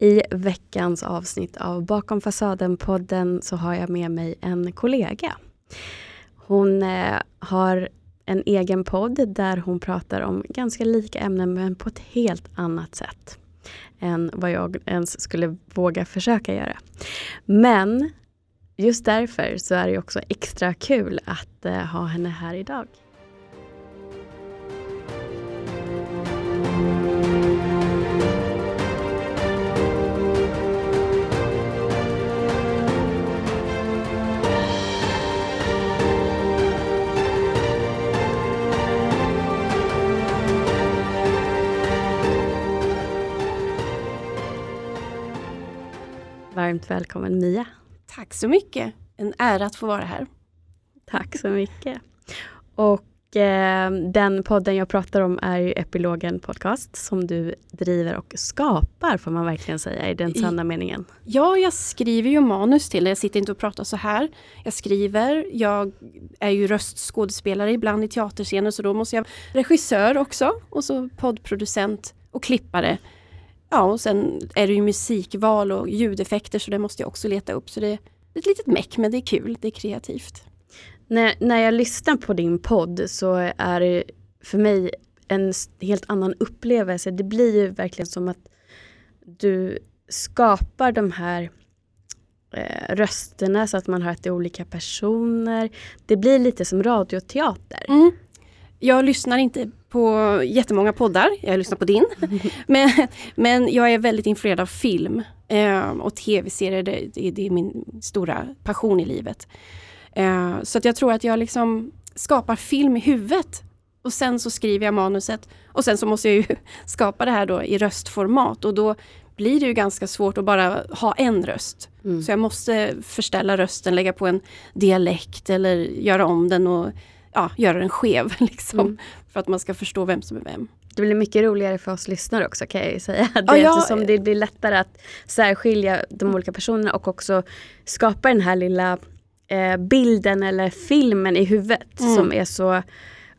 I veckans avsnitt av Bakom fasaden-podden så har jag med mig en kollega. Hon eh, har en egen podd där hon pratar om ganska lika ämnen men på ett helt annat sätt än vad jag ens skulle våga försöka göra. Men just därför så är det också extra kul att eh, ha henne här idag. Varmt välkommen Mia. Tack så mycket. En ära att få vara här. Tack så mycket. Och eh, den podden jag pratar om är ju Epilogen Podcast som du driver och skapar får man verkligen säga i den sanna meningen. Ja, jag skriver ju manus till det. Jag sitter inte och pratar så här. Jag skriver, jag är ju röstskådespelare ibland i teaterscener så då måste jag regissör också och så poddproducent och klippare. Ja, och sen är det ju musikval och ljudeffekter så det måste jag också leta upp. Så det är ett litet meck men det är kul, det är kreativt. När, när jag lyssnar på din podd så är det för mig en helt annan upplevelse. Det blir ju verkligen som att du skapar de här eh, rösterna så att man hör att det är olika personer. Det blir lite som radioteater. Mm. Jag lyssnar inte på jättemånga poddar, jag lyssnar på din. men, men jag är väldigt influerad av film eh, och tv-serier, det, det, det, är min stora passion i livet. Eh, så att jag tror att jag liksom skapar film i huvudet och sen så skriver jag manuset och sen så måste jag ju skapa det här då i röstformat och då blir det ju ganska svårt att bara ha en röst. Mm. Så jag måste förställa rösten, lägga på en dialekt eller göra om den och ja, göra den skev. Liksom, mm. För att man ska förstå vem som är vem. Det blir mycket roligare för oss lyssnare också kan jag ju säga. Det, ja, jag, eftersom det blir lättare att särskilja de olika personerna och också skapa den här lilla eh, bilden eller filmen i huvudet mm. som är så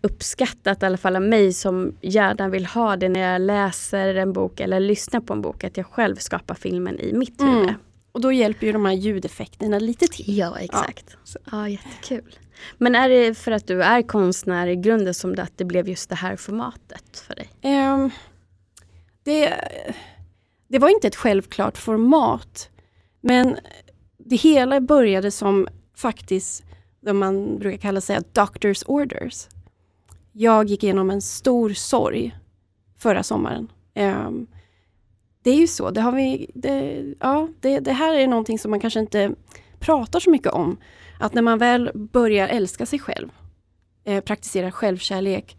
uppskattat i alla fall av mig som gärna vill ha det när jag läser en bok eller lyssnar på en bok. Att jag själv skapar filmen i mitt mm. Och då hjälper ju de här ljudeffekterna lite till. Ja exakt. Ja, ja jättekul. Men är det för att du är konstnär i grunden som det att det blev just det här formatet för dig? Um, det, det var inte ett självklart format. Men det hela började som faktiskt vad man brukar kalla sig doctor's orders. Jag gick igenom en stor sorg förra sommaren. Um, det är ju så, det, har vi, det, ja, det, det här är någonting som man kanske inte pratar så mycket om. Att när man väl börjar älska sig själv, eh, praktisera självkärlek,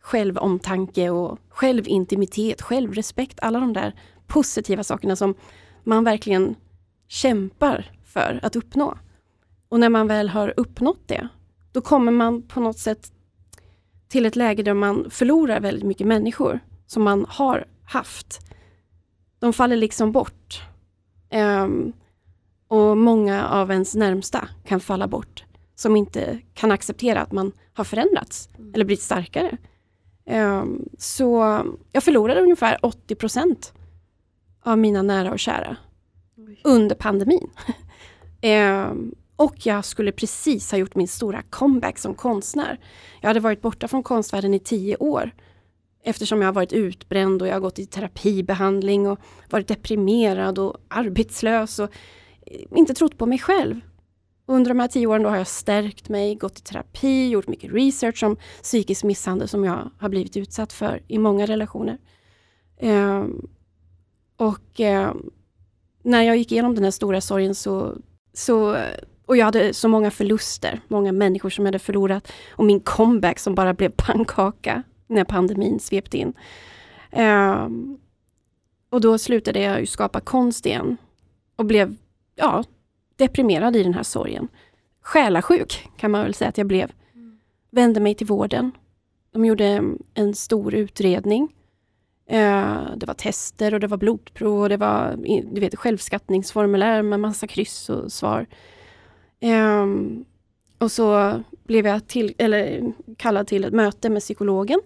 självomtanke och självintimitet, självrespekt, alla de där positiva sakerna som man verkligen kämpar för att uppnå. Och när man väl har uppnått det, då kommer man på något sätt till ett läge där man förlorar väldigt mycket människor som man har haft. De faller liksom bort. Um, och många av ens närmsta kan falla bort som inte kan acceptera att man har förändrats mm. eller blivit starkare. Um, så jag förlorade ungefär 80% av mina nära och kära Oj. under pandemin. um, och jag skulle precis ha gjort min stora comeback som konstnär. Jag hade varit borta från konstvärlden i tio år eftersom jag har varit utbränd och jag har gått i terapibehandling och varit deprimerad och arbetslös. Och eh, inte trott på mig själv. Under de här tio åren då har jag stärkt mig, gått i terapi, gjort mycket research om psykisk misshandel som jag har blivit utsatt för i många relationer. Eh, och eh, när jag gick igenom den här stora sorgen så, så och jag hade så många förluster, många människor som jag hade förlorat och min comeback som bara blev pannkaka när pandemin svepte in. Eh, och då slutade jag ju skapa konst igen och blev ja, deprimerad i den här sorgen. Själasjuk kan man väl säga att jag blev. Vände mig till vården. De gjorde en stor utredning. Ehm, det var tester och det var blodprov och det var du vet, självskattningsformulär med massa kryss och svar. Ehm, och så blev jag till, eller kallad till ett möte med psykologen.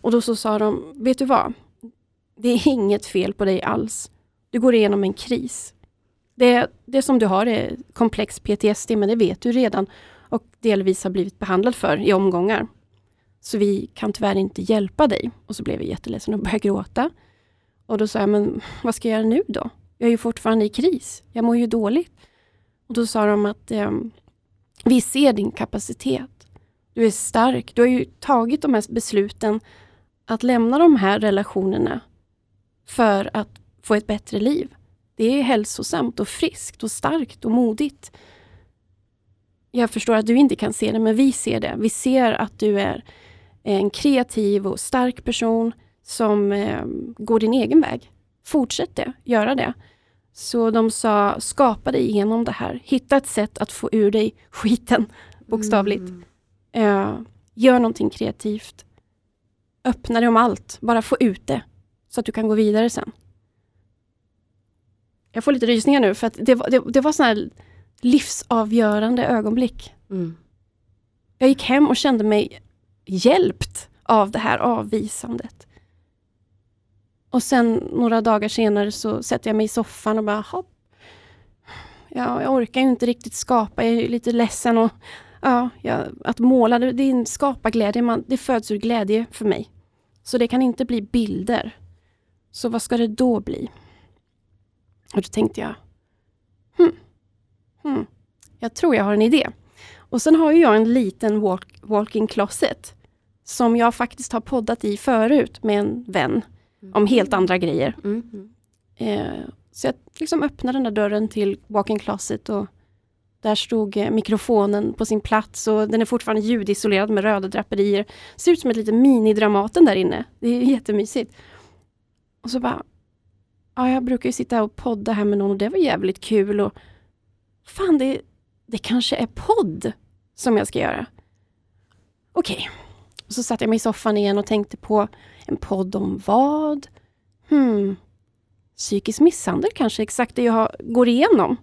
Och då så sa de, vet du vad? Det är inget fel på dig alls. Du går igenom en kris. Det, det som du har är komplex PTSD, men det vet du redan och delvis har blivit behandlad för i omgångar. Så vi kan tyvärr inte hjälpa dig. Och så blev jag jätteledsen och började gråta. Och då sa jag, men vad ska jag göra nu då? Jag är ju fortfarande i kris. Jag mår ju dåligt. Och då sa de att eh, vi ser din kapacitet. Du är stark. Du har ju tagit de här besluten att lämna de här relationerna för att få ett bättre liv. Det är hälsosamt och friskt och starkt och modigt. Jag förstår att du inte kan se det, men vi ser det. Vi ser att du är en kreativ och stark person som eh, går din egen väg. Fortsätt det, göra det. Så de sa, skapa dig igenom det här. Hitta ett sätt att få ur dig skiten, bokstavligt. Mm. Eh, gör någonting kreativt. Öppna dig om allt, bara få ut det. Så att du kan gå vidare sen. Jag får lite rysningar nu för att det, det, det var sådana här livsavgörande ögonblick. Mm. Jag gick hem och kände mig hjälpt av det här avvisandet. Och sen några dagar senare så sätter jag mig i soffan och bara hopp. Ja, jag orkar ju inte riktigt skapa, jag är lite ledsen och ja, jag, att måla, det, det är en skaparglädje, man, det föds ur glädje för mig. Så det kan inte bli bilder. Så vad ska det då bli? Och då tänkte jag, hmm, hmm, jag tror jag har en idé. Och sen har jag en liten walk, walk-in closet som jag faktiskt har poddat i förut med en vän mm. om helt andra grejer. Mm. Eh, så jag liksom öppnade den där dörren till walk-in closet och där stod eh, mikrofonen på sin plats och den är fortfarande ljudisolerad med röda draperier. Ser ut som ett litet minidramaten där inne. Det är jättemysigt. Och så bara, ja, jag brukar ju sitta och podda här med någon och det var jävligt kul. Och Fan, det, det kanske är podd som jag ska göra. Okej. Okay. Så satte jag mig i soffan igen och tänkte på en podd om vad? Hmm. Psykisk misshandel kanske exakt det jag går igenom.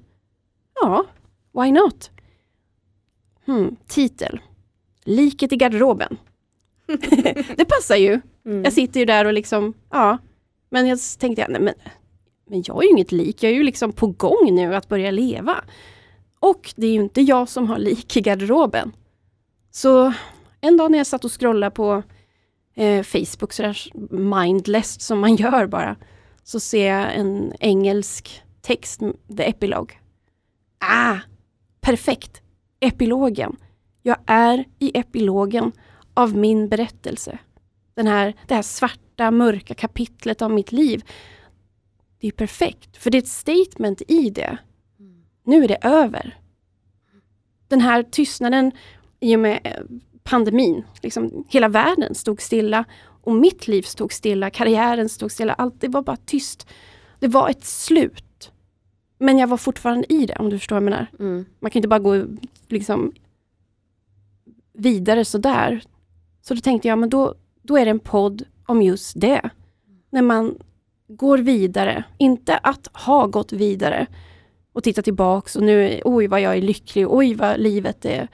Ja, why not? Hmm. Titel. Liket i garderoben. det passar ju. Mm. Jag sitter ju där och liksom, ja. Men jag tänkte, nej men men jag är ju inget lik, jag är ju liksom på gång nu att börja leva. Och det är ju inte jag som har lik i garderoben. Så en dag när jag satt och scrollade på eh, Facebook, sådär mindless som man gör bara, så ser jag en engelsk text, the epilogue. Ah, perfekt! Epilogen. Jag är i epilogen av min berättelse. Den här, det här svarta, mörka kapitlet av mitt liv det är perfekt, för det är ett statement i det. Nu är det över. Den här tystnaden i och med eh, pandemin, liksom, hela världen stod stilla och mitt liv stod stilla, karriären stod stilla, allt det var bara tyst. Det var ett slut. Men jag var fortfarande i det, om du förstår vad jag menar. Mm. Man kan inte bara gå liksom vidare sådär. Så då tänkte jag, men då, då är det en podd om just det. När man går vidare. Inte att ha gått vidare och titta tillbaks och nu, oj vad jag är lycklig, oj vad livet är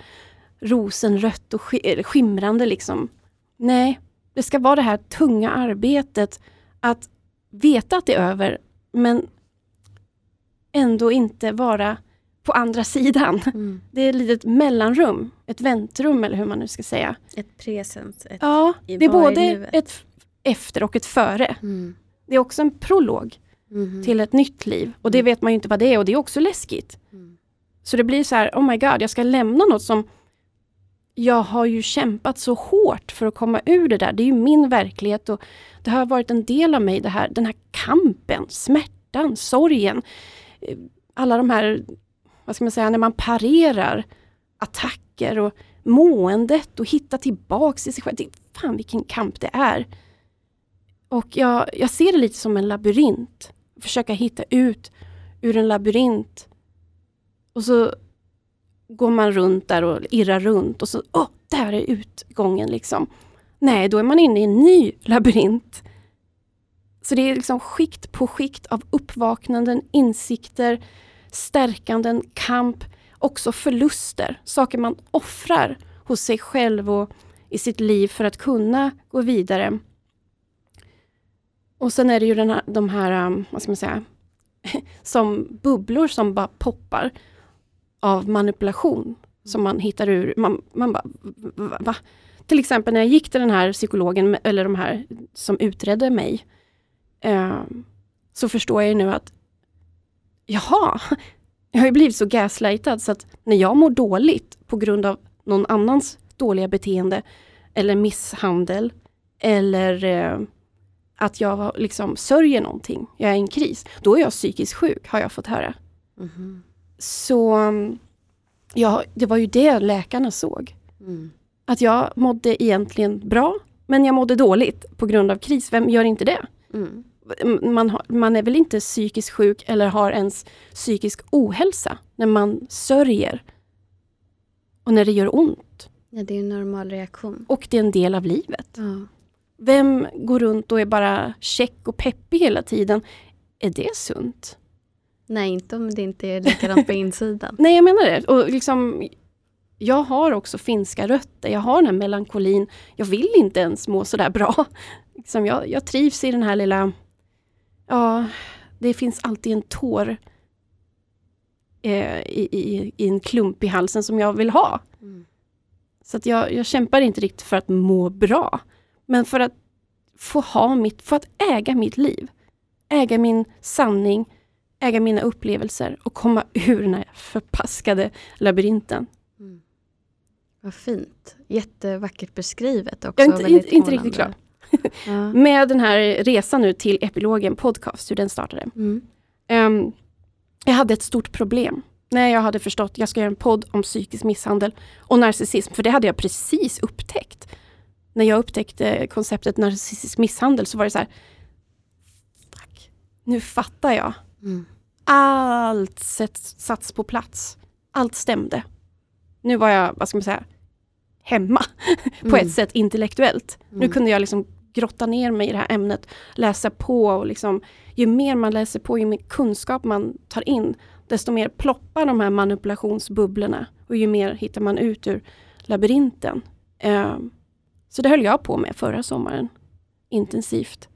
rosenrött och skimrande liksom. Nej, det ska vara det här tunga arbetet att veta att det är över, men ändå inte vara på andra sidan. Mm. Det är ett litet mellanrum, ett väntrum eller hur man nu ska säga. Ett presens. Ett ja, det är både ett efter och ett före. Mm. Det är också en prolog mm. till ett nytt liv. Och det mm. vet man ju inte vad det är och det är också läskigt. Mm. Så det blir så här, oh my god, jag ska lämna något som jag har ju kämpat så hårt för att komma ur det där. Det är ju min verklighet och det har varit en del av mig, det här, den här kampen, smärtan, sorgen. Alla de här, vad ska man säga, när man parerar attacker och måendet och hitta tillbaks till sig själv. fan vilken kamp det är. Och jag, jag ser det lite som en labyrint. Försöka hitta ut ur en labyrint. Och så går man runt där och irrar runt och så, åh, oh, där är utgången liksom. Nej, då är man inne i en ny labyrint. Så det är liksom skikt på skikt av uppvaknanden, insikter, stärkanden, kamp, också förluster. Saker man offrar hos sig själv och i sitt liv för att kunna gå vidare. Och sen är det ju den här, de här, um, vad ska man säga, som bubblor som bara poppar av manipulation som man hittar ur. Man, man bara, va? Till exempel när jag gick till den här psykologen, eller de här som utredde mig, eh, så förstår jag ju nu att jaha, jag har ju blivit så gaslightad så att när jag mår dåligt på grund av någon annans dåliga beteende eller misshandel eller eh, att jag liksom sörjer någonting, jag är i en kris, då är jag psykiskt sjuk har jag fått höra. Mhm. Så ja, det var ju det läkarna såg. Mm. Att jag mådde egentligen bra, men jag mådde dåligt på grund av kris. Vem gör inte det? Mm. Man, har, man är väl inte psykiskt sjuk eller har ens psykisk ohälsa när man sörjer. Och när det gör ont. Ja, det är en normal reaktion. Och det är en del av livet. Ja. Vem går runt och är bara check och peppig hela tiden? Är det sunt? Nej, inte om det inte är likadant på insidan. Nej, jag menar det. Och liksom, jag har också finska rötter. Jag har den här melankolin. Jag vill inte ens må sådär bra. Liksom jag, jag trivs i den här lilla... Ja, det finns alltid en tår eh, i, i, i en klump i halsen som jag vill ha. Mm. Så att jag, jag kämpar inte riktigt för att må bra. Men för att få ha mitt, för att äga mitt liv. Äga min sanning, äga mina upplevelser och komma ur den här förpaskade labyrinten. Mm. Vad fint. Jättevackert beskrivet också. Jag är inte, inte riktigt klar. Ja. Med den här resan nu till Epilogen podcast, hur den startade. Mm. Ehm, jag hade ett stort problem när jag hade förstått jag ska göra en podd om psykisk misshandel och narcissism, för det hade jag precis upptäckt. När jag upptäckte konceptet narcissistisk misshandel så var det så här, fuck, nu fattar jag. Mm. Allt satts på plats. Allt stämde. Nu var jag, vad ska man säga, hemma på Mm. ett sätt intellektuellt. Nu Mm. kunde jag liksom grotta ner mig i det här ämnet, läsa på och liksom, ju mer man läser på, ju mer kunskap man tar in, desto mer ploppar de här manipulationsbubblorna och ju mer hittar man ut ur labyrinten. Eh, så det höll jag på med förra sommaren, intensivt.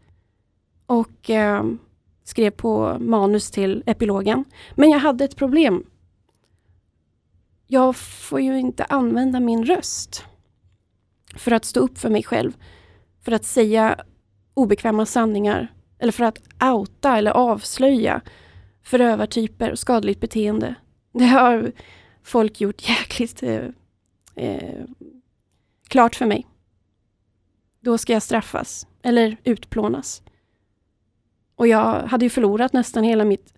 Och eh, skrev på manus till epilogen. Men jag hade ett problem. Jag får ju inte använda min röst för att stå upp för mig själv. För att säga obekväma sanningar eller för att outa eller avslöja förövartyper och skadligt beteende. Det har folk gjort jäkligt eh, eh, klart för mig. Då ska jag straffas eller utplånas. Och jag hade ju förlorat nästan hela mitt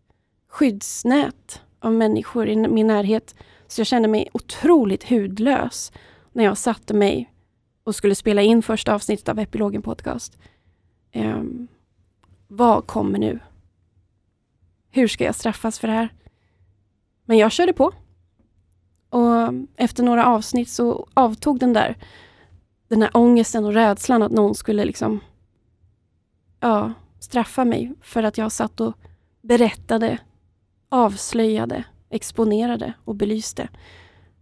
skyddsnät av människor i min närhet. Så jag kände mig otroligt hudlös när jag satte mig och skulle spela in första avsnittet av Epilogen podcast. Um, vad kommer nu? Hur ska jag straffas för det här? Men jag körde på. Och efter några avsnitt så avtog den där den här ångesten och rädslan att någon skulle liksom ja, straffa mig för att jag satt och berättade, avslöjade, exponerade och belyste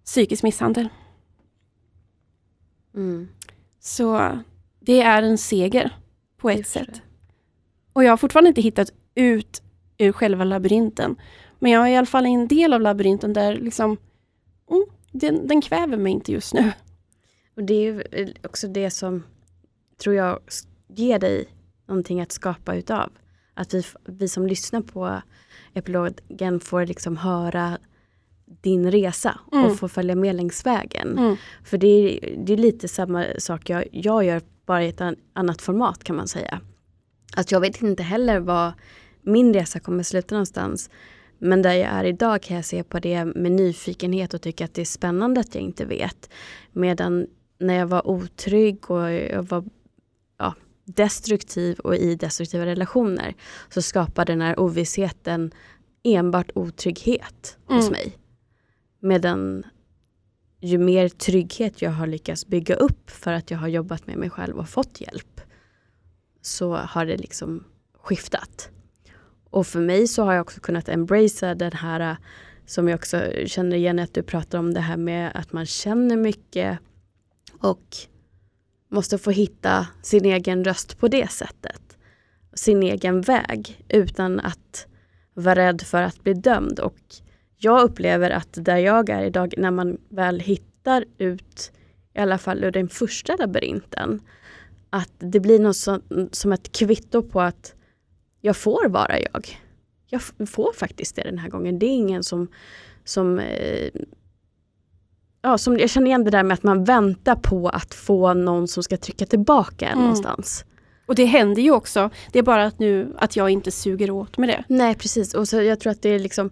psykisk misshandel. Mm. Så det är en seger på ett sätt. Och jag har fortfarande inte hittat ut ur själva labyrinten. Men jag är i alla fall i en del av labyrinten där liksom, mm, den, den kväver mig inte just nu. Och det är också det som tror jag ger dig någonting att skapa utav. Att vi, vi som lyssnar på epilogen får liksom höra din resa Mm. och får följa med längs vägen. Mm. För det är, det är lite samma sak jag, jag gör, bara i ett an, annat format kan man säga. Att jag vet inte heller vad min resa kommer sluta någonstans. Men där jag är idag kan jag se på det med nyfikenhet och tycka att det är spännande att jag inte vet. Medan när jag var otrygg och jag var ja, destruktiv och i destruktiva relationer så skapade den här ovissheten enbart otrygghet hos Mm. mig. Medan ju mer trygghet jag har lyckats bygga upp för att jag har jobbat med mig själv och fått hjälp så har det liksom skiftat. Och för mig så har jag också kunnat embracea den här äh, som jag också känner igen att du pratar om det här med att man känner mycket och måste få hitta sin egen röst på det sättet. Sin egen väg utan att vara rädd för att bli dömd. Och jag upplever att där jag är idag, när man väl hittar ut, i alla fall ur den första labyrinten, att det blir något som, som ett kvitto på att jag får vara jag. Jag får faktiskt det den här gången. Det är ingen som, som eh, ja, som, jag känner igen det där med att man väntar på att få någon som ska trycka tillbaka mm. någonstans. Och det händer ju också. Det är bara att nu att jag inte suger åt med det. Nej precis. Och så jag tror att det är liksom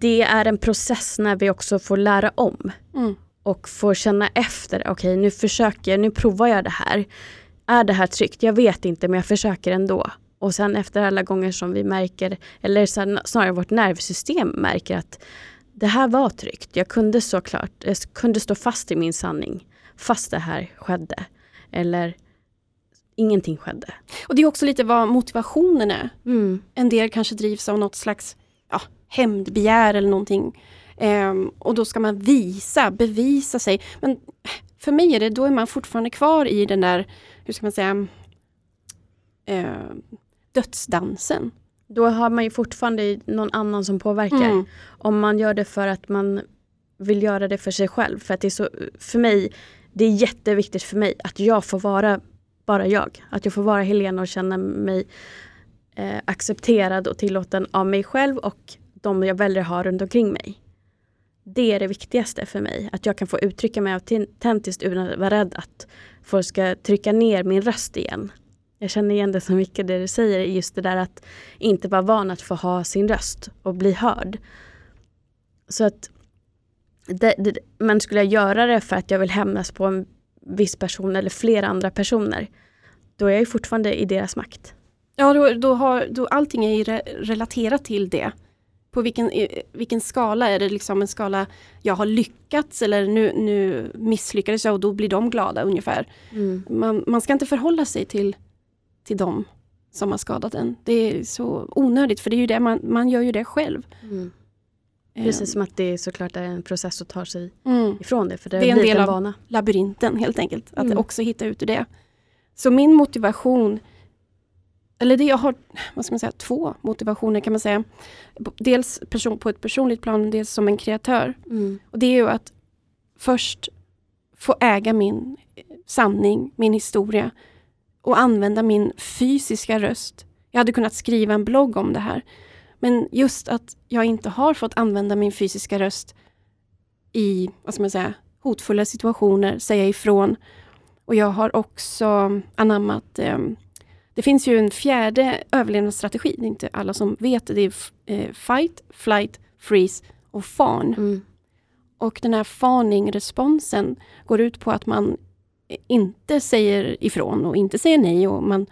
Det är en process när vi också får lära om. Mm. Och får känna efter. Okej okay, nu försöker jag, nu provar jag det här. Är det här tryggt? Jag vet inte men jag försöker ändå. Och sen efter alla gånger som vi märker, eller snarare vårt nervsystem märker att det här var tryggt. Jag kunde såklart, jag kunde stå fast i min sanning fast det här skedde. Eller ingenting skedde. Och det är också lite vad motivationen är. Mm. En del kanske drivs av något slags hämndbegär eller någonting. Um, och då ska man visa, bevisa sig. Men för mig är det, då är man fortfarande kvar i den där, hur ska man säga, uh, dödsdansen. Då har man ju fortfarande någon annan som påverkar. Mm. Om man gör det för att man vill göra det för sig själv. För att det är så, för mig, det är jätteviktigt för mig att jag får vara bara jag. Att jag får vara Helena och känna mig eh, accepterad och tillåten av mig själv och de jag väljer att ha runt omkring mig. Det är det viktigaste för mig. Att jag kan få uttrycka mig autentiskt utan att vara rädd att folk ska trycka ner min röst igen. Jag känner igen det så mycket det du säger, just det där att inte vara van att få ha sin röst och bli hörd. Så att det, det, men skulle jag göra det för att jag vill hämnas på en viss person eller flera andra personer, då är jag ju fortfarande i deras makt. Ja, då, då har, då allting är re relaterat till det. På vilken, vilken skala? Är det liksom en skala jag har lyckats eller nu, nu misslyckades jag och då blir de glada ungefär. Mm. Man, man ska inte förhålla sig till till dem som har skadat en. Det är så onödigt för det är ju det man, man gör ju det själv. Mm. Precis um, som att det såklart är en process att ta sig mm. ifrån det. För det, det är en del en av labyrinten helt enkelt. Att mm. också hitta ut ur det. Så min motivation, eller det jag har, vad ska man säga, två motivationer kan man säga. Dels person, på ett personligt plan, dels som en kreatör. Mm. Och det är ju att först få äga min sanning, min historia och använda min fysiska röst. Jag hade kunnat skriva en blogg om det här. Men just att jag inte har fått använda min fysiska röst i vad ska man säga, hotfulla situationer, säga ifrån. Och jag har också anammat eh, det finns ju en fjärde överlevnadsstrategi, det är inte alla som vet det. Är eh, fight, flight, freeze och fawn. Mm. Och den här farning-responsen går ut på att man inte säger ifrån och inte säger nej och man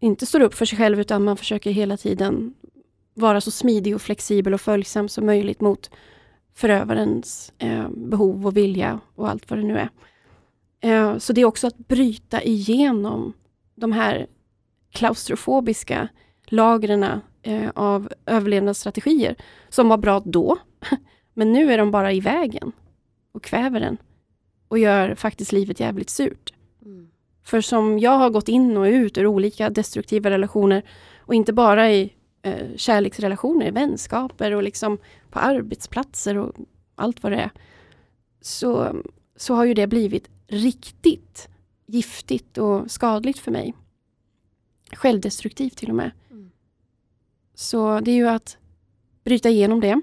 inte står upp för sig själv utan man försöker hela tiden vara så smidig och flexibel och följsam som möjligt mot förövarens eh, behov och vilja och allt vad det nu är. Eh, så det är också att bryta igenom de här klaustrofobiska lagren eh, av överlevnadsstrategier som var bra då, men nu är de bara i vägen och kväver den och gör faktiskt livet jävligt surt. Mm. För som jag har gått in och ut ur olika destruktiva relationer och inte bara i eh, kärleksrelationer, vänskaper och liksom på arbetsplatser och allt vad det är. Så, så har ju det blivit riktigt giftigt och skadligt för mig. Självdestruktivt till och med. Mm. Så det är ju att bryta igenom det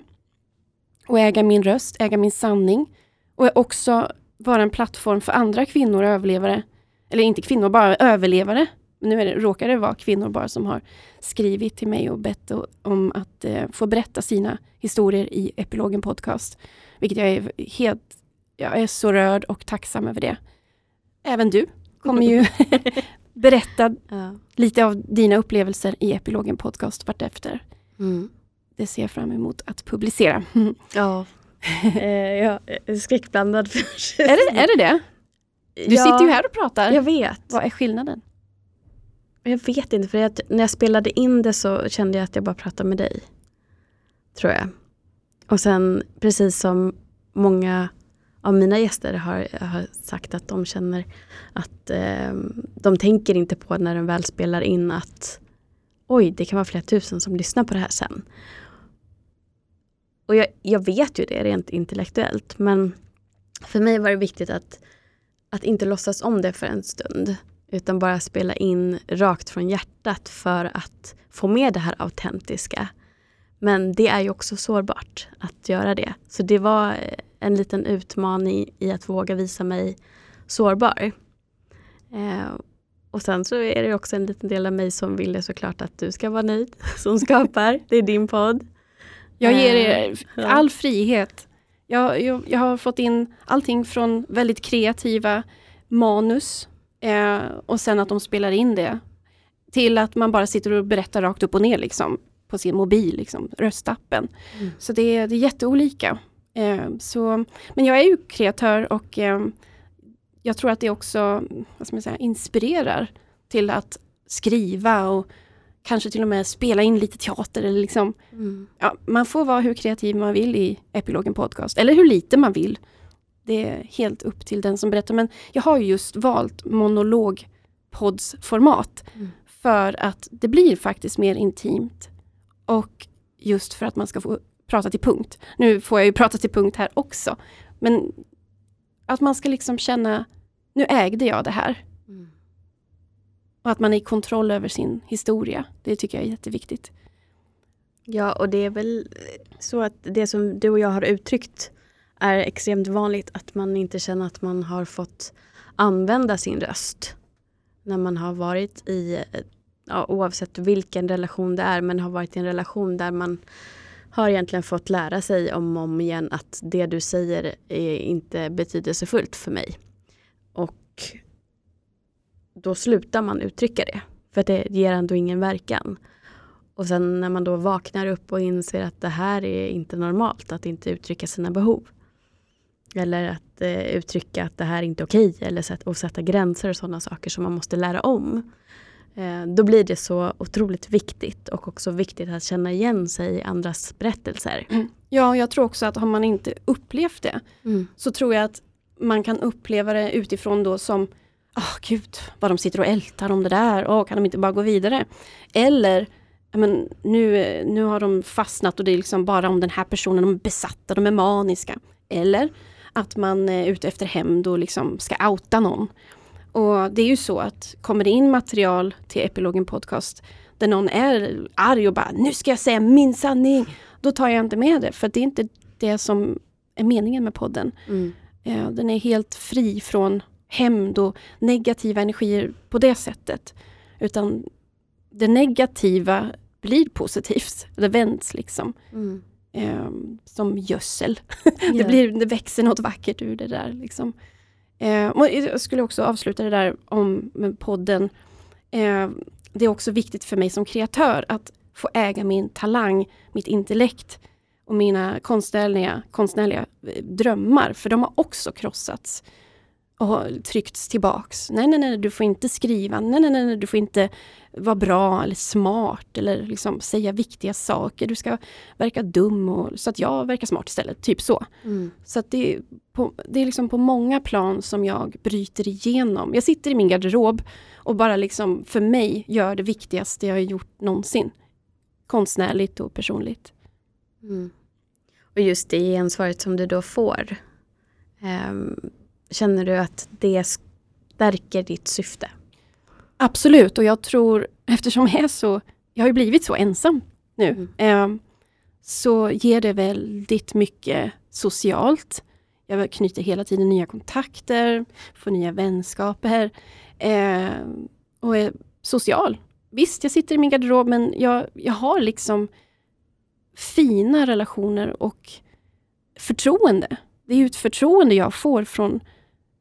och äga min röst, äga min sanning och också vara en plattform för andra kvinnor och överlevare. Eller inte kvinnor, bara överlevare. Nu är det, råkar det vara kvinnor bara som har skrivit till mig och bett om att eh, få berätta sina historier i Epilogen Podcast. Vilket jag är helt, jag är så rörd och tacksam över det. Även du kommer ju berätta ja. lite av dina upplevelser i Epilogen Podcast vartefter. Mm. Det ser jag fram emot att publicera. ja, eh, jag är skräckblandad. är, det, är det det? Du ja, sitter ju här och pratar. Jag vet. Vad är skillnaden? Jag vet inte, för jag, när jag spelade in det så kände jag att jag bara pratade med dig. Tror jag. Och sen precis som många av mina gäster har, har sagt att de känner att eh, de tänker inte på när de väl spelar in att, oj, det kan vara flera tusen som lyssnar på det här sen. Och jag, jag vet ju det rent intellektuellt, men för mig var det viktigt att, att inte låtsas om det för en stund. Utan bara spela in rakt från hjärtat för att få med det här autentiska. Men det är ju också sårbart att göra det. Så det var eh, en liten utmaning i att våga visa mig sårbar. Eh, och sen så är det också en liten del av mig som ville såklart att du ska vara nöjd som skapar. Det är din podd. Jag ger er eh, all frihet. Jag, jag, jag har fått in allting från väldigt kreativa manus eh, och sen att de spelar in det till att man bara sitter och berättar rakt upp och ner liksom, på sin mobil, liksom, röstappen. Mm. Så det, det är jätteolika. Eh, så, men jag är ju kreatör och eh, jag tror att det också vad ska man säga, inspirerar till att skriva och kanske till och med spela in lite teater. Eller liksom, mm. ja, man får vara hur kreativ man vill i Epilogen Podcast, eller hur lite man vill. Det är helt upp till den som berättar. Men jag har just valt monologpodsformat mm. för att det blir faktiskt mer intimt. Och just för att man ska få prata till punkt. Nu får jag ju prata till punkt här också. Men att man ska liksom känna, nu ägde jag det här. Mm. Och att man är i kontroll över sin historia. Det tycker jag är jätteviktigt. Ja, och det är väl så att det som du och jag har uttryckt är extremt vanligt att man inte känner att man har fått använda sin röst. När man har varit i, ja, oavsett vilken relation det är, men har varit i en relation där man har egentligen fått lära sig om och om igen att det du säger är inte betydelsefullt för mig. Och då slutar man uttrycka det. För det ger ändå ingen verkan. Och sen när man då vaknar upp och inser att det här är inte normalt, att inte uttrycka sina behov. Eller att eh, uttrycka att det här är inte okej okay, eller sätt, och sätta gränser och sådana saker som man måste lära om. Eh, då blir det så otroligt viktigt och också viktigt att känna igen sig i andras berättelser. Mm. Ja, jag tror också att har man inte upplevt det mm. så tror jag att man kan uppleva det utifrån då som oh, gud, vad de sitter och ältar om det där, oh, kan de inte bara gå vidare? Eller men nu, nu har de fastnat och det är liksom bara om den här personen, de är besatta, de är maniska. Eller att man är ute efter hämnd och liksom ska outa någon. Och det är ju så att kommer det in material till Epilogen Podcast där någon är arg och bara nu ska jag säga min sanning. Då tar jag inte med det för det är inte det som är meningen med podden. Mm. Ja, den är helt fri från hämnd och negativa energier på det sättet. Utan det negativa blir positivt. Det vänds liksom. Mm. Um, som gödsel. Yeah. det, blir, det växer något vackert ur det där. Liksom. Eh, jag skulle också avsluta det där om med podden. Eh, det är också viktigt för mig som kreatör att få äga min talang, mitt intellekt och mina konstnärliga, konstnärliga eh, drömmar, för de har också krossats och tryckts tillbaks. Nej, nej, nej, du får inte skriva. Nej, nej, nej, du får inte vara bra eller smart eller liksom säga viktiga saker. Du ska verka dum och, så att jag verkar smart istället. Typ så. Mm. Så att det, är på, det är liksom på många plan som jag bryter igenom. Jag sitter i min garderob och bara liksom för mig gör det viktigaste jag har gjort någonsin. Konstnärligt och personligt. Mm. Och just det gensvaret som du då får. Um, känner du att det stärker ditt syfte? Absolut, och jag tror eftersom jag är så, jag har ju blivit så ensam nu, mm. eh, så ger det väldigt mycket socialt. Jag knyter hela tiden nya kontakter, får nya vänskaper eh, och är social. Visst, jag sitter i min garderob men jag, jag har liksom fina relationer och förtroende. Det är ju ett förtroende jag får från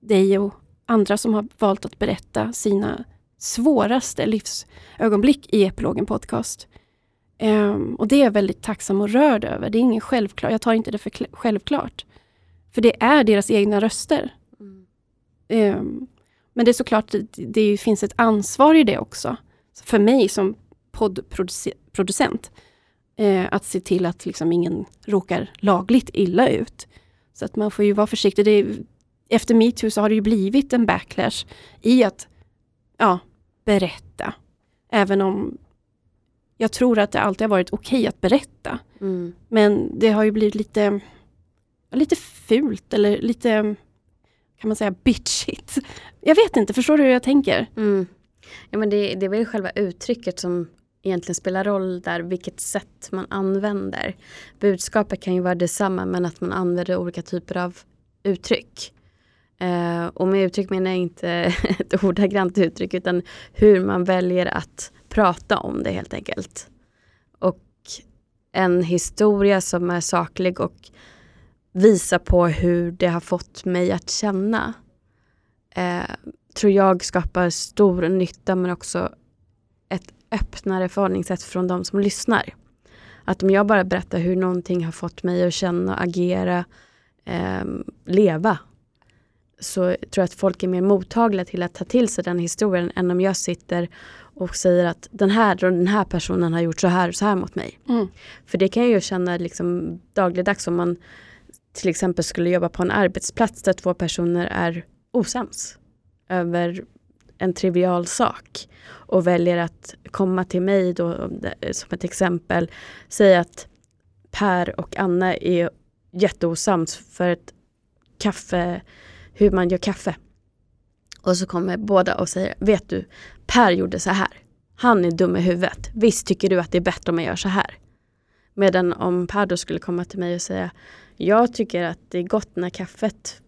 dig och andra som har valt att berätta sina svåraste livsögonblick i Epilogen Podcast. Um, och det är jag väldigt tacksam och rörd över. Det är ingen självklart, jag tar inte det för självklart. För det är deras egna röster. Mm. Um, men det är såklart, det, det finns ett ansvar i det också. För mig som poddproducent. Eh, att se till att liksom ingen råkar lagligt illa ut. Så att man får ju vara försiktig. Det, efter metoo så har det ju blivit en backlash i att ja, berätta. Även om jag tror att det alltid har varit okej okay att berätta. Mm. Men det har ju blivit lite, lite fult eller lite, kan man säga, bitchigt. Jag vet inte, förstår du hur jag tänker? Mm. Ja, men det, det är väl själva uttrycket som egentligen spelar roll där, vilket sätt man använder. Budskapet kan ju vara detsamma men att man använder olika typer av uttryck. Eh, och med uttryck menar jag inte ett ordagrant uttryck utan hur man väljer att prata om det helt enkelt. Och en historia som är saklig och visar på hur det har fått mig att känna eh, tror jag skapar stor nytta men också ett öppnare förhållningssätt från de som lyssnar. Att om jag bara berättar hur någonting har fått mig att känna, agera, eh, leva så tror jag att folk är mer mottagliga till att ta till sig den historien än om jag sitter och säger att den här den här personen har gjort så här och så här mot mig. Mm. För det kan jag ju känna liksom dagligdags om man till exempel skulle jobba på en arbetsplats där två personer är osams över en trivial sak och väljer att komma till mig då som ett exempel, säga att Per och Anna är jätteosams för ett kaffe, hur man gör kaffe. Och så kommer båda och säger, vet du, Per gjorde så här. Han är dum i huvudet. Visst tycker du att det är bättre om jag gör så här? Medan om Per då skulle komma till mig och säga, jag tycker att det är gott när kaffet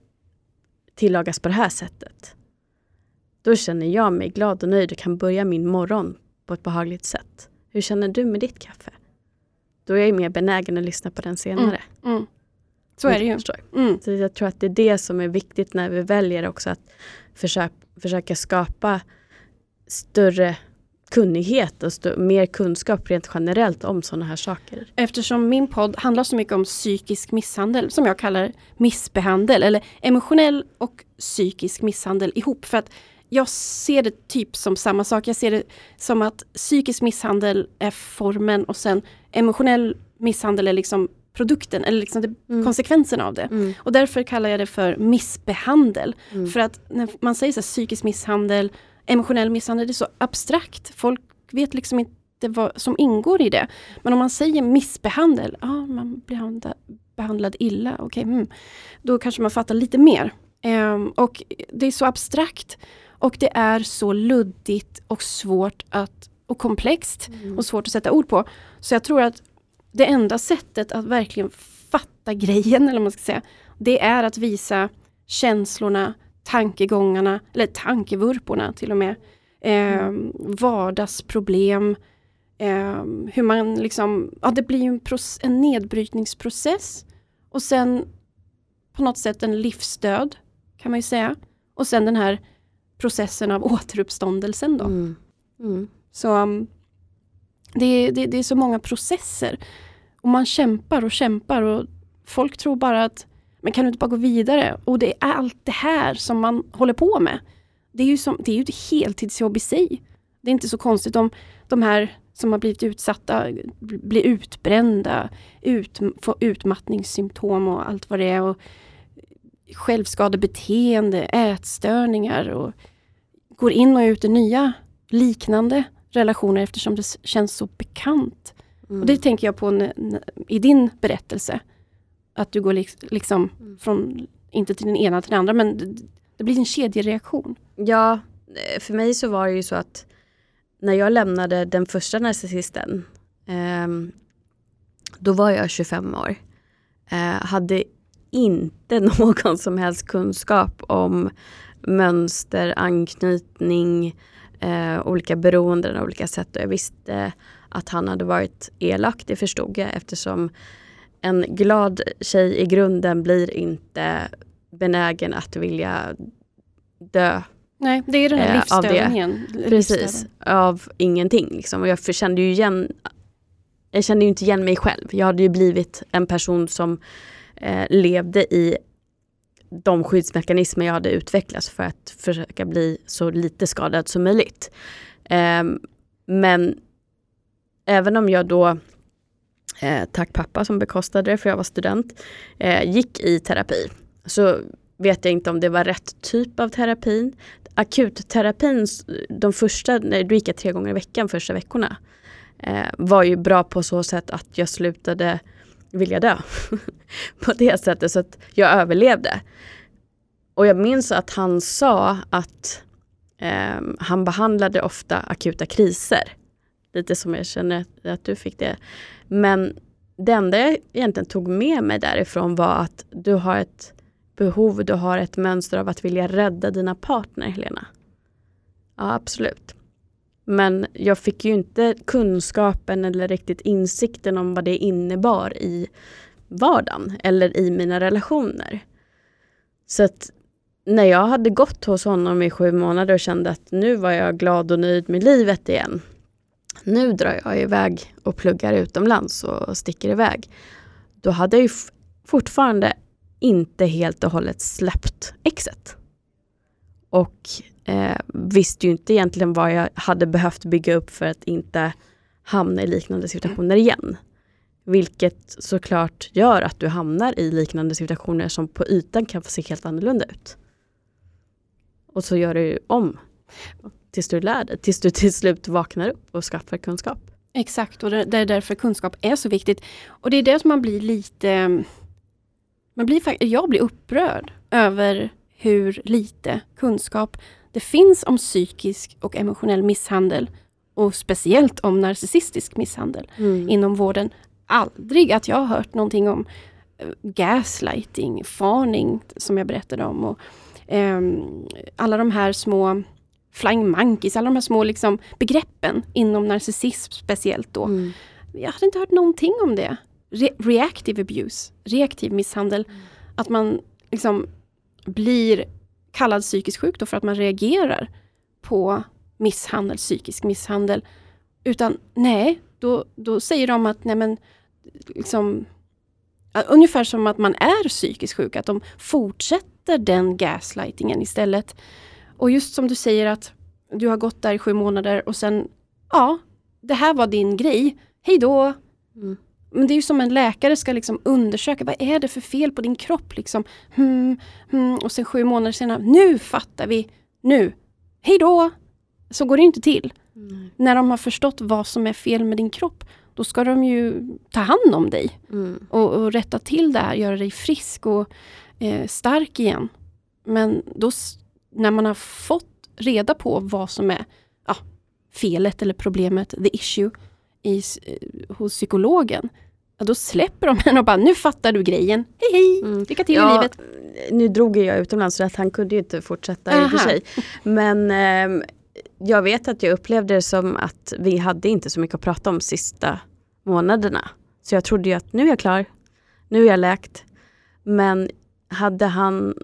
tillagas på det här sättet. Då känner jag mig glad och nöjd och kan börja min morgon på ett behagligt sätt. Hur känner du med ditt kaffe? Då är jag mer benägen att lyssna på den senare. Mm. Mm. Så är det ju. Mm. Så jag tror att det är det som är viktigt när vi väljer också att försöka, försöka skapa större kunnighet och mer kunskap rent generellt om sådana här saker. Eftersom min podd handlar så mycket om psykisk misshandel, som jag kallar missbehandel, eller emotionell och psykisk misshandel ihop. För att jag ser det typ som samma sak. Jag ser det som att psykisk misshandel är formen och sen emotionell misshandel är liksom produkten eller liksom det, mm. konsekvensen av det. Mm. Och därför kallar jag det för missbehandel. Mm. För att när man säger så här, psykisk misshandel, emotionell misshandel, det är så abstrakt. Folk vet liksom inte vad som ingår i det. Men om man säger missbehandel, ja ah, man blir behandlad illa, okej, okay, mm. då kanske man fattar lite mer. Um, och det är så abstrakt och det är så luddigt och svårt att, och komplext mm. och svårt att sätta ord på. Så jag tror att det enda sättet att verkligen fatta grejen, eller man ska säga, det är att visa känslorna, tankegångarna, eller tankevurporna till och med. Eh, vardagsproblem. Eh, hur man liksom, ja det blir en, en nedbrytningsprocess. Och sen på något sätt en livsdöd, kan man ju säga. Och sen den här processen av återuppståndelsen då. Mm. Mm. Så um, det, det, det, är så många processer. Och man kämpar och kämpar och folk tror bara att men kan du inte bara gå vidare? Och det är allt det här som man håller på med. Det är ju, som, det är ju ett heltidsjobb i sig. Det är inte så konstigt om de här som har blivit utsatta blir utbrända, ut, får utmattningssymptom och allt vad det är. Och självskadebeteende, ätstörningar och går in och ut i nya liknande relationer eftersom det känns så bekant. Mm. Och Det tänker jag på i din berättelse. Att du går liksom mm. från, inte till den ena till den andra, men det, det blir en kedjereaktion. Ja, eh, för mig så var det ju så att när jag lämnade den första narcissisten, eh, då var jag 25 år. Eh, hade inte någon som helst kunskap om mönster, anknytning, eh, olika beroenden och olika sätt. Och jag visste att han hade varit elak, det förstod jag eftersom en glad tjej i grunden blir inte benägen att vilja dö. Nej, det är den här eh, livsstörningen. Precis, av ingenting. Liksom. Och jag kände ju igen jag kände ju inte igen mig själv. Jag hade ju blivit en person som eh, levde i de skyddsmekanismer jag hade utvecklat för att försöka bli så lite skadad som möjligt. Eh, men även om jag då, eh, tack pappa som bekostade det för jag var student, eh, gick i terapi så vet jag inte om det var rätt typ av terapin. Akutterapin, de första, då gick jag tre gånger i veckan första veckorna. eh, var ju bra på så sätt att jag slutade vilja dö. på det sättet så att jag överlevde. Och jag minns att han sa att eh, han behandlade ofta akuta kriser. Lite som jag känner att du fick det. Men det enda jag egentligen tog med mig därifrån var att du har ett behov, du har ett mönster av att vilja rädda dina partner, Helena. Ja, absolut. Men jag fick ju inte kunskapen eller riktigt insikten om vad det innebar i vardagen eller i mina relationer. Så att när jag hade gått hos honom i sju månader och kände att nu var jag glad och nöjd med livet igen. Nu drar jag iväg och pluggar utomlands och sticker iväg. Då hade jag ju fortfarande inte helt och hållet släppt exet. Och eh, visste ju inte egentligen vad jag hade behövt bygga upp för att inte hamna i liknande situationer igen. Vilket såklart gör att du hamnar i liknande situationer som på ytan kan få se helt annorlunda ut. Och så gör du om tills du lär dig, tills du till slut vaknar upp och skaffar kunskap. Exakt, och det är därför kunskap är så viktigt. Och det är det som man blir lite... Man blir, jag blir upprörd över hur lite kunskap det finns om psykisk och emotionell misshandel och speciellt om narcissistisk misshandel mm. inom vården. Aldrig att jag har hört någonting om eh, gaslighting, farning som jag berättade om och um, alla de här små flying monkeys, alla de här små liksom, begreppen inom narcissism speciellt då. Mm. Jag hade inte hört någonting om det. Re reactive abuse, reaktiv misshandel. Mm. Att man liksom blir kallad psykisk sjuk då för att man reagerar på misshandel, psykisk misshandel. Utan nej, då, då säger de att nej men, liksom, ungefär som att man är psykiskt sjuk, att de fortsätter den gaslightingen istället. Och just som du säger att du har gått där i sju månader och sen, ja, det här var din grej, hej då! Mm. Men det är ju som en läkare ska liksom undersöka, vad är det för fel på din kropp? Liksom, hmm, hmm, och sen sju månader senare, nu fattar vi! Nu! Hej då! Så går det inte till. Mm. När de har förstått vad som är fel med din kropp, då ska de ju ta hand om dig. Mm. Och, och, rätta till det här, göra dig frisk och eh, stark igen. Men då, när man har fått reda på vad som är ja, felet eller problemet, the issue, i, eh, hos psykologen, ja, då släpper de en och bara, nu fattar du grejen. Hej hej, mm. lycka till ja, i livet. Nu drog jag utomlands så att han kunde ju inte fortsätta Aha. i och för sig. Men eh, jag vet att jag upplevde det som att vi hade inte så mycket att prata om sista månaderna. Så jag trodde ju att nu är jag klar, nu är jag läkt. Men hade han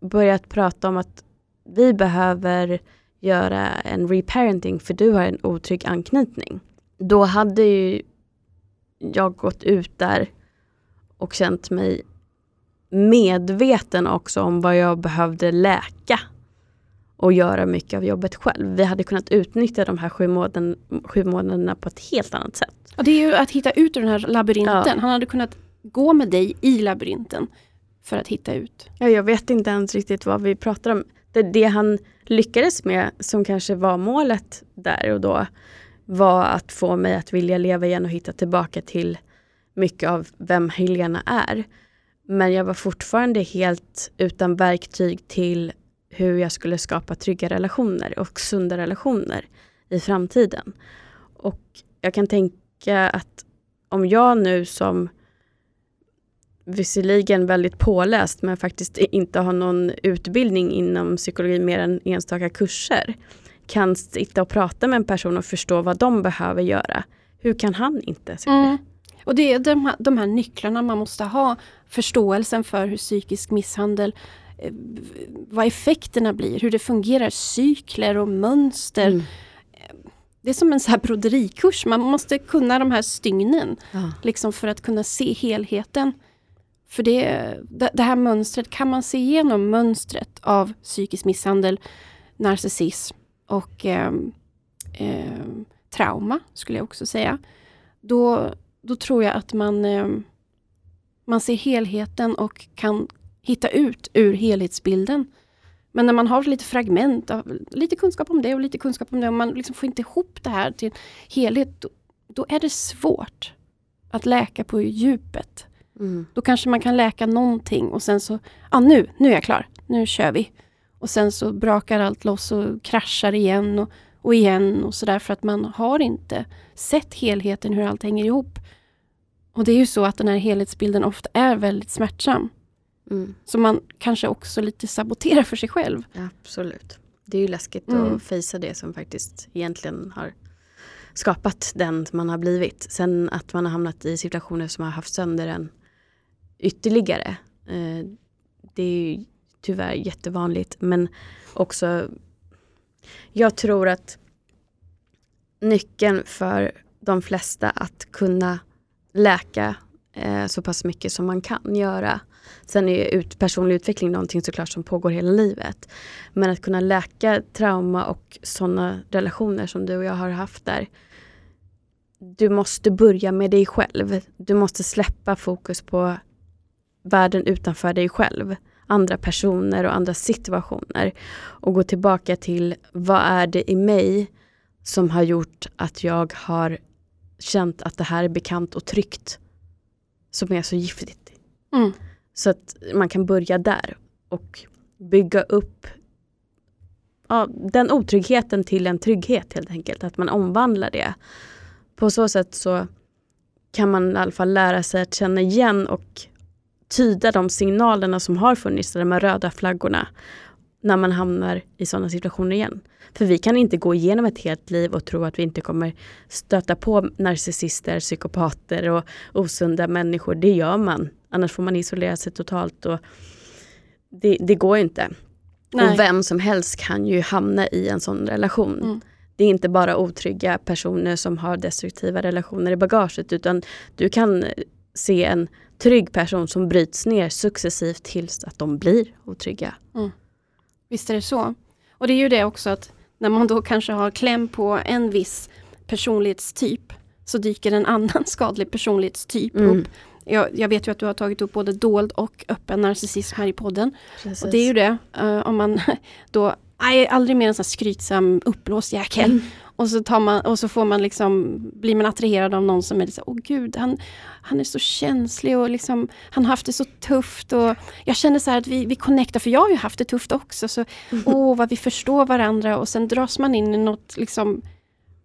börjat prata om att vi behöver göra en reparenting för du har en otrygg anknytning. Då hade ju jag gått ut där och känt mig medveten också om vad jag behövde läka och göra mycket av jobbet själv. Vi hade kunnat utnyttja de här sju, månaden, sju månaderna på ett helt annat sätt. Ja, det är ju att hitta ut ur den här labyrinten. Ja. Han hade kunnat gå med dig i labyrinten för att hitta ut. Ja, jag vet inte ens riktigt vad vi pratar om. Det, det han lyckades med, som kanske var målet där och då, var att få mig att vilja leva igen och hitta tillbaka till mycket av vem Helena är. Men jag var fortfarande helt utan verktyg till hur jag skulle skapa trygga relationer och sunda relationer i framtiden. Och jag kan tänka att om jag nu som visserligen väldigt påläst men faktiskt inte har någon utbildning inom psykologi mer än enstaka kurser kan sitta och prata med en person och förstå vad de behöver göra. Hur kan han inte? Mm. Och det är de här, de här nycklarna man måste ha. Förståelsen för hur psykisk misshandel eh, vad effekterna blir, hur det fungerar, cykler och mönster. Mm. Det är som en så här broderikurs, man måste kunna de här stygnen ja. liksom för att kunna se helheten. För det, det här mönstret, kan man se igenom mönstret av psykisk misshandel, narcissism och eh, eh, trauma, skulle jag också säga. Då, då tror jag att man, eh, man ser helheten och kan hitta ut ur helhetsbilden. Men när man har lite fragment, av, lite kunskap om det och lite kunskap om det och man liksom får inte ihop det här till helhet, då, då är det svårt att läka på djupet. Mm. Då kanske man kan läka någonting och sen så, ja nu, nu är jag klar, nu kör vi. Och sen så brakar allt loss och kraschar igen och, och igen och sådär för att man har inte sett helheten, hur allt hänger ihop. Och det är ju så att den här helhetsbilden ofta är väldigt smärtsam. Mm. Så man kanske också lite saboterar för sig själv. Absolut. Det är ju läskigt Mm. att fejsa det som faktiskt egentligen har skapat den man har blivit. Sen att man har hamnat i situationer som har haft sönder en ytterligare. Eh, det är ju tyvärr jättevanligt. Men också, jag tror att nyckeln för de flesta att kunna läka eh, så pass mycket som man kan göra. Sen är ju ut, personlig utveckling någonting såklart som pågår hela livet. Men att kunna läka trauma och sådana relationer som du och jag har haft där. Du måste börja med dig själv. Du måste släppa fokus på världen utanför dig själv. Andra personer och andra situationer. Och gå tillbaka till vad är det i mig som har gjort att jag har känt att det här är bekant och tryggt. Som är så giftigt. Mm. Så att man kan börja där och bygga upp ja, den otryggheten till en trygghet helt enkelt. Att man omvandlar det. På så sätt så kan man i alla fall lära sig att känna igen och tyda de signalerna som har funnits, de här röda flaggorna, när man hamnar i sådana situationer igen. För vi kan inte gå igenom ett helt liv och tro att vi inte kommer stöta på narcissister, psykopater och osunda människor. Det gör man. Annars får man isolera sig totalt. Och det, det går inte. Nej. Och vem som helst kan ju hamna i en sån relation. Mm. Det är inte bara otrygga personer som har destruktiva relationer i bagaget utan du kan se en trygg person som bryts ner successivt tills att de blir otrygga. Visst är det så. Och det är ju det också att när man då kanske har kläm på en viss personlighetstyp så dyker en annan skadlig personlighetstyp Mm. upp. Jag, jag vet ju att du har tagit upp både dold och öppen narcissism här i podden. Precis. Och det är ju det, eh, om man då, nej, aldrig mer en sån här skrytsam uppblåst jäkel. Mm. Och så, tar man, och så får man liksom, blir man attraherad av någon som är så åh gud, han, han är så känslig och liksom, han har haft det så tufft. Och jag känner så att vi, vi connectar, för jag har ju haft det tufft också. Så, åh, vad vi förstår varandra och sen dras man in i något, liksom,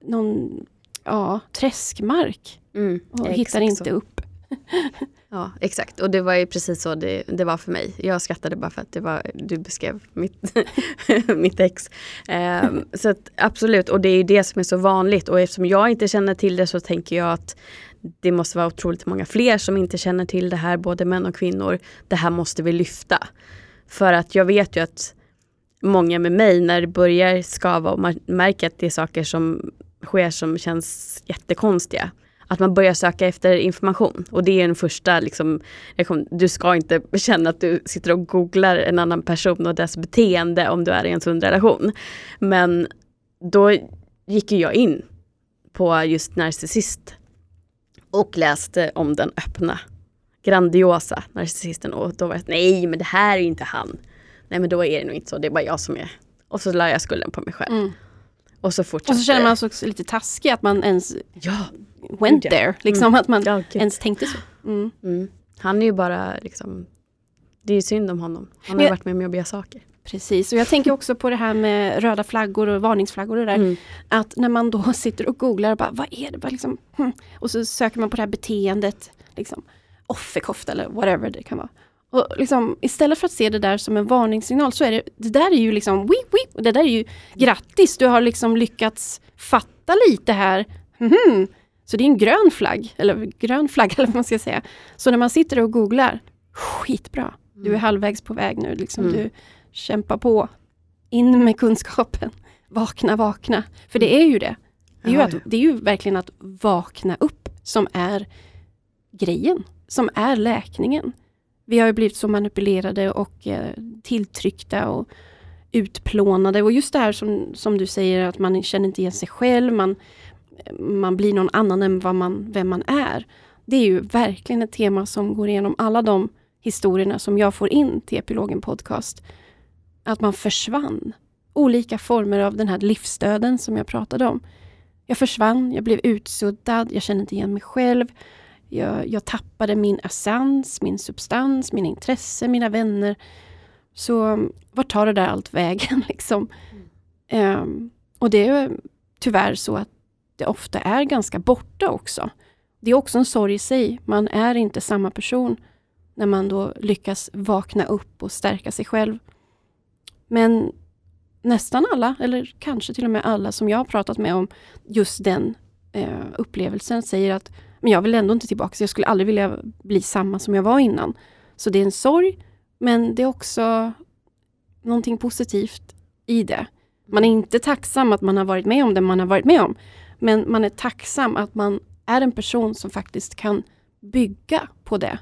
någon ja, träskmark Mm, och hittar inte så. upp. Ja, exakt. Och det var ju precis så det, det var för mig. Jag skrattade bara för att det var, du beskrev mitt, mitt ex. Um, så att, absolut, och det är ju det som är så vanligt. Och eftersom jag inte känner till det så tänker jag att det måste vara otroligt många fler som inte känner till det här, både män och kvinnor. Det här måste vi lyfta. För att jag vet ju att många med mig, när det börjar skava och man märker att det är saker som sker som känns jättekonstiga, att man börjar söka efter information. Och det är den första, liksom, du ska inte känna att du sitter och googlar en annan person och dess beteende om du är i en sund relation. Men då gick ju jag in på just narcissist och läste om den öppna, grandiosa narcissisten och då var det nej men det här är inte han. Nej men då är det nog inte så, det är bara jag som är. Och så la jag skulden på mig själv. Mm. Och så fortsatte Och så känner man sig också lite taskig att man ens Ja, went ja. there. Liksom att man ja ens tänkte så. Mm. Mm. Han är ju bara liksom, det är ju synd om honom. Han har ju varit med om jobbiga saker. Precis, och jag tänker också på det här med röda flaggor och varningsflaggor och det där. Mm. Att när man då sitter och googlar, och bara, vad är det? Vad liksom, hmm. Och så söker man på det här beteendet, liksom, offerkofta eller whatever det kan vara. Och liksom, istället för att se det där som en varningssignal så är det, det där är ju liksom, weep, och det där är ju grattis, du har liksom lyckats fatta lite här. Mhm. Så det är en grön flagg, eller grön flagga eller vad man ska säga. Så när man sitter och googlar, skitbra, du är halvvägs på väg nu, liksom, Mm. du kämpar på. In med kunskapen. Vakna, vakna. För det är ju det. Det är ju, att, det är ju verkligen att vakna upp som är grejen. Som är läkningen. Vi har ju blivit så manipulerade och eh, tilltryckta och utplånade. Och just det här som, som du säger att man känner inte igen sig själv. Man, man blir någon annan än vad man, vem man är. Det är ju verkligen ett tema som går igenom alla de historierna som jag får in till Epilogen Podcast. Att man försvann. Olika former av den här livsdöden som jag pratade om. Jag försvann, jag blev utsuddad, jag kände inte igen mig själv. Jag, jag tappade min essens, min substans, mina intressen, mina vänner. Så vart tar det där allt vägen? Liksom? Mm. Um, och det är tyvärr så att det ofta är ganska borta också. Det är också en sorg i sig. Man är inte samma person när man då lyckas vakna upp och stärka sig själv. Men nästan alla, eller kanske till och med alla som jag har pratat med om just den eh, upplevelsen säger att men jag vill ändå inte tillbaka, så jag skulle aldrig vilja bli samma som jag var innan. Så det är en sorg, men det är också någonting positivt i det. Man är inte tacksam att man har varit med om det man har varit med om. Men man är tacksam att man är en person som faktiskt kan bygga på det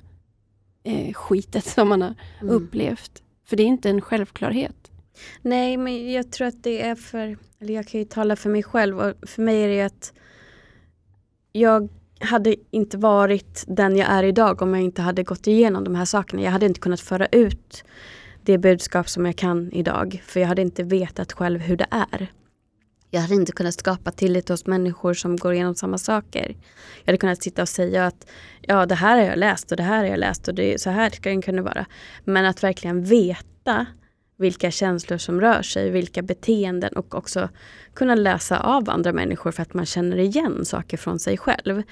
eh, skitet som man har mm. upplevt. För det är inte en självklarhet. Nej, men jag tror att det är för, eller jag kan ju tala för mig själv och för mig är det att jag hade inte varit den jag är idag om jag inte hade gått igenom de här sakerna. Jag hade inte kunnat föra ut det budskap som jag kan idag. För jag hade inte vetat själv hur det är. Jag hade inte kunnat skapa tillit hos människor som går igenom samma saker. Jag hade kunnat sitta och säga att ja, det här har jag läst och det här har jag läst och det, så här ska det kunna vara. Men att verkligen veta vilka känslor som rör sig, vilka beteenden och också kunna läsa av andra människor för att man känner igen saker från sig själv.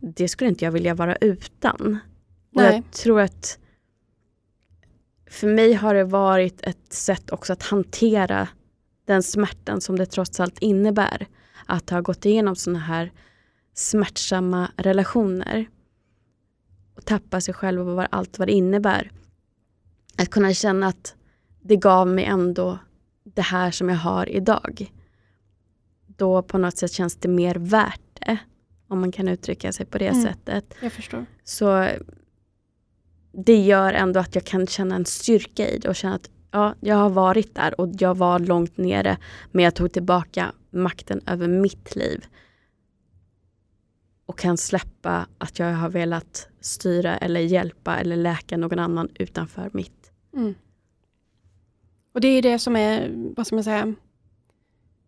Det skulle inte jag vilja vara utan. Och jag tror att för mig har det varit ett sätt också att hantera den smärtan som det trots allt innebär att ha gått igenom sådana här smärtsamma relationer. Och tappa sig själv och allt vad det innebär. Att kunna känna att det gav mig ändå det här som jag har idag. Då på något sätt känns det mer värt det. Om man kan uttrycka sig på det mm, sättet. Jag förstår. Så det gör ändå att jag kan känna en styrka i det och känna att ja, jag har varit där och jag var långt nere men jag tog tillbaka makten över mitt liv. Och kan släppa att jag har velat styra eller hjälpa eller läka någon annan utanför mitt. Mm. Och det är det som är, vad ska man säga,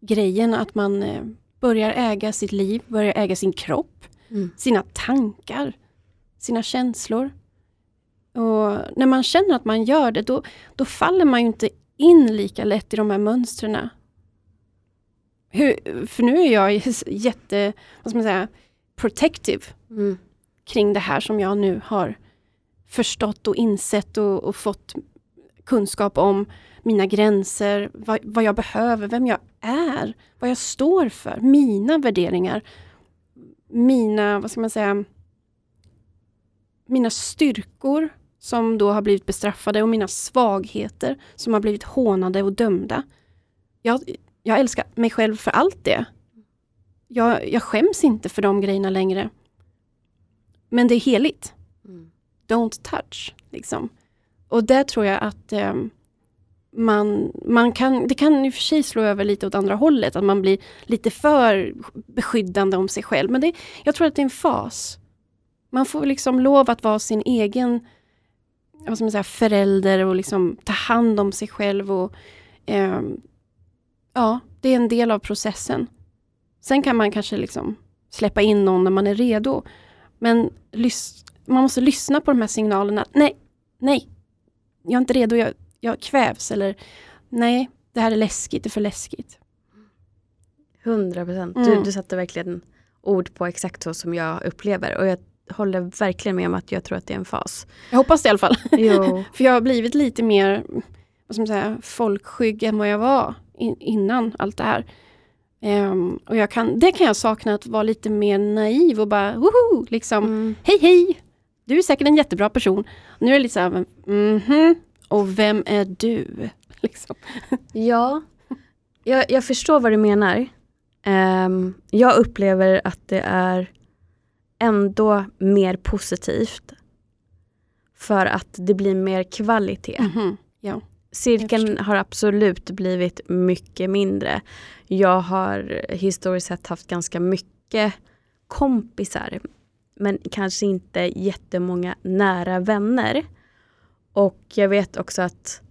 grejen att man eh, börjar äga sitt liv, börjar äga sin kropp, mm. sina tankar, sina känslor. Och när man känner att man gör det, då, då faller man ju inte in lika lätt i de här mönstren. Hur, för nu är jag jätte, vad ska man säga, protective mm. kring det här som jag nu har förstått och insett och, och fått kunskap om mina gränser, vad, vad, jag behöver, vem jag är, vad jag står för, mina värderingar, mina, vad ska man säga, mina styrkor som då har blivit bestraffade och mina svagheter som har blivit hånade och dömda. Jag, jag älskar mig själv för allt det. Jag, jag skäms inte för de grejerna längre. Men det är heligt. Mm. Don't touch. Liksom. Och där tror jag att eh, man, man kan, det kan i och för sig slå över lite åt andra hållet, att man blir lite för beskyddande om sig själv. Men det, jag tror att det är en fas. Man får liksom lov att vara sin egen vad ska man säga, förälder och liksom ta hand om sig själv. Och, eh, ja, det är en del av processen. Sen kan man kanske liksom släppa in någon när man är redo. Men man måste lyssna på de här signalerna. Nej, nej, jag är inte redo, jag, jag kvävs. Eller nej, det här är läskigt, det är för läskigt. 100 procent. Mm. Du, du satte verkligen ord på exakt så som jag upplever. Och jag håller verkligen med om att jag tror att det är en fas. Jag hoppas det i alla fall. För jag har blivit lite mer vad man säga, folkskygg än vad jag var in, innan allt det här. Um, och jag kan, det kan jag sakna, att vara lite mer naiv och bara woho, liksom, mm. hej hej, du är säkert en jättebra person. Nu är det lite så här, mm -hmm, och vem är du? Liksom. Ja, jag, jag, förstår vad du menar. Um, jag upplever att det är ändå mer positivt. För att det blir mer kvalitet. Mm -hmm. ja, Cirkeln har absolut blivit mycket mindre. Jag har historiskt sett haft ganska mycket kompisar. Men kanske inte jättemånga nära vänner. Och jag vet också att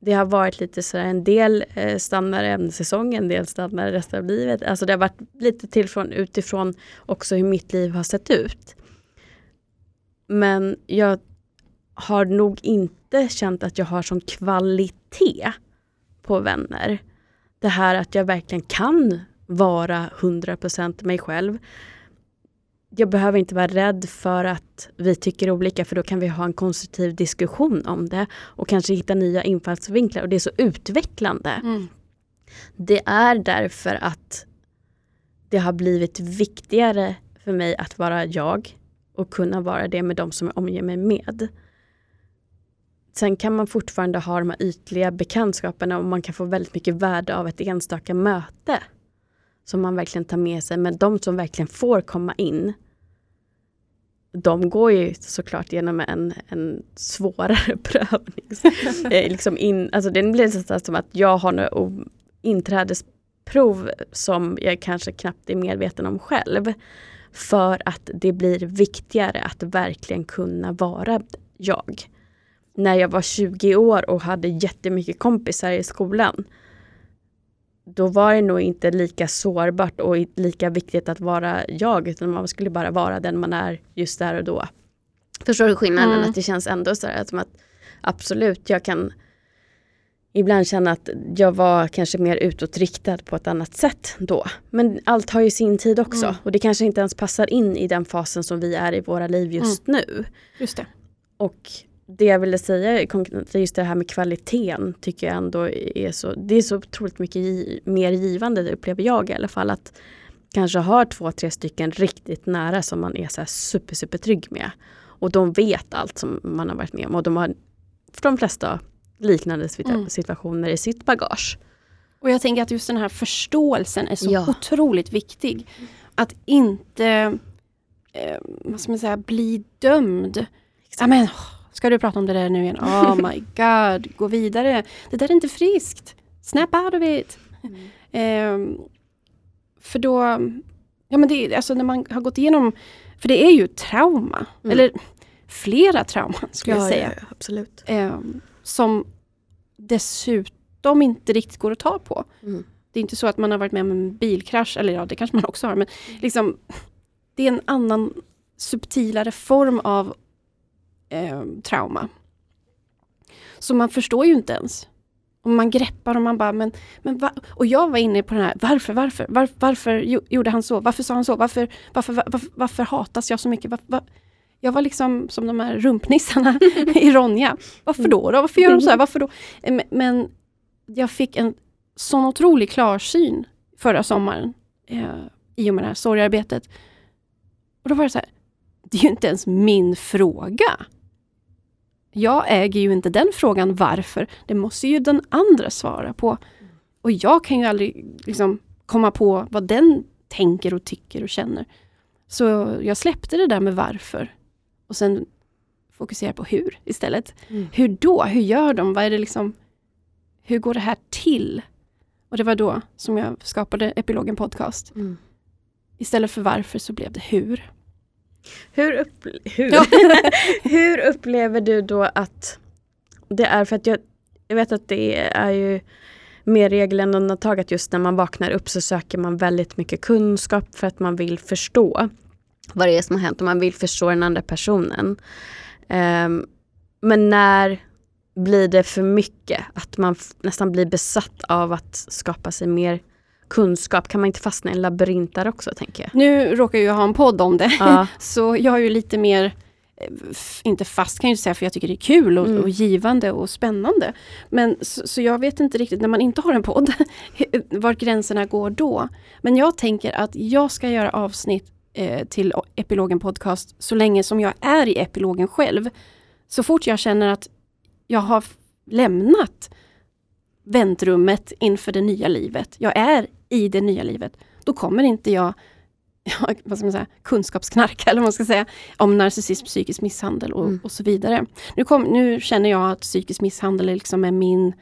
det har varit lite sådär, en del eh, stannar en säsong, en del stannar resten av livet. Alltså det har varit lite till från, utifrån också hur mitt liv har sett ut. Men jag har nog inte känt att jag har sån kvalitet på vänner. Det här att jag verkligen kan vara 100% mig själv. Jag behöver inte vara rädd för att vi tycker olika för då kan vi ha en konstruktiv diskussion om det och kanske hitta nya infallsvinklar och det är så utvecklande. Mm. Det är därför att det har blivit viktigare för mig att vara jag och kunna vara det med de som jag omger mig med. Sen kan man fortfarande ha de här ytliga bekantskaperna och man kan få väldigt mycket värde av ett enstaka möte. Som man verkligen tar med sig. Men de som verkligen får komma in, de går ju såklart genom en, en svårare prövning. Eh, liksom in, alltså det blir nästan som att jag har några inträdesprov som jag kanske knappt är medveten om själv. För att det blir viktigare att verkligen kunna vara jag när jag var 20 år och hade jättemycket kompisar i skolan. Då var det nog inte lika sårbart och lika viktigt att vara jag utan man skulle bara vara den man är just där och då. Förstår du skillnaden? Mm. Att det känns ändå så som att absolut, jag kan ibland känna att jag var kanske mer utåtriktad på ett annat sätt då. Men allt har ju sin tid också mm. och det kanske inte ens passar in i den fasen som vi är i våra liv just mm. nu. Just det. Och det jag ville säga, just det här med kvaliteten tycker jag ändå är så, det är så otroligt mycket mer givande, det upplever jag i alla fall. Att kanske ha två, tre stycken riktigt nära som man är så här super, super trygg med. Och de vet allt som man har varit med om och de har för de flesta liknande mm. situationer i sitt bagage. Och jag tänker att just den här förståelsen är så ja. otroligt viktig. Att inte eh, vad ska man säga, bli dömd. Ja, men, Ska du prata om det där nu igen? Oh my god, gå vidare. Det där är inte friskt. Snap out of it. Mm. Um, för då, ja men det, alltså när man har gått igenom, för det är ju trauma. Mm. Eller flera trauman skulle ja, jag säga. Ja, absolut. Um, som dessutom inte riktigt går att ta på. Mm. Det är inte så att man har varit med om en bilkrasch, eller ja det kanske man också har, men liksom det är en annan subtilare form av eh, trauma. Så man förstår ju inte ens. Och man greppar och man bara, men, men va? Och jag var inne på den här, varför, varför, var, varför gjorde han så? Varför sa han så? Varför, varför, varför, varför hatas jag så mycket? Var, var? Jag var liksom som de här rumpnissarna i Ronja. Varför då, då? Varför gör de så här? Varför då? Men jag fick en sån otrolig klarsyn förra sommaren eh, i och med det här sorgarbetet. Och då var det så här, det är ju inte ens min fråga. Jag äger ju inte den frågan varför. Det måste ju den andra svara på. Och jag kan ju aldrig liksom, komma på vad den tänker och tycker och känner. Så jag släppte det där med varför. Och sen fokusera på hur istället. Mm. Hur då? Hur gör de? Vad är det liksom, hur går det här till? Och det var då som jag skapade Epilogen Podcast. Mm. Istället för varför så blev det hur. Hur, upp, hur? Ja. hur upplever du då att det är, för att jag, jag vet att det är ju mer regel än undantag att just när man vaknar upp så söker man väldigt mycket kunskap för att man vill förstå vad det är som har hänt och man vill förstå den andra personen. Um, men när blir det för mycket? Att man nästan blir besatt av att skapa sig mer kunskap, kan man inte fastna i en labyrint där också tänker jag? Nu råkar jag ha en podd om det, ja. så jag är ju lite mer eh, inte fast kan jag säga för jag tycker det är kul och, mm. och givande och spännande. Men så, så, jag vet inte riktigt när man inte har en podd var gränserna går då. Men jag tänker att jag ska göra avsnitt eh, till Epilogen Podcast så länge som jag är i epilogen själv. Så fort jag känner att jag har lämnat väntrummet inför det nya livet. Jag är i det nya livet. Då kommer inte jag vad ska man säga, kunskapsknarka eller vad man ska säga, om narcissism, psykisk misshandel och, mm. och så vidare. Nu, kom, nu, känner jag att psykisk misshandel är, liksom är min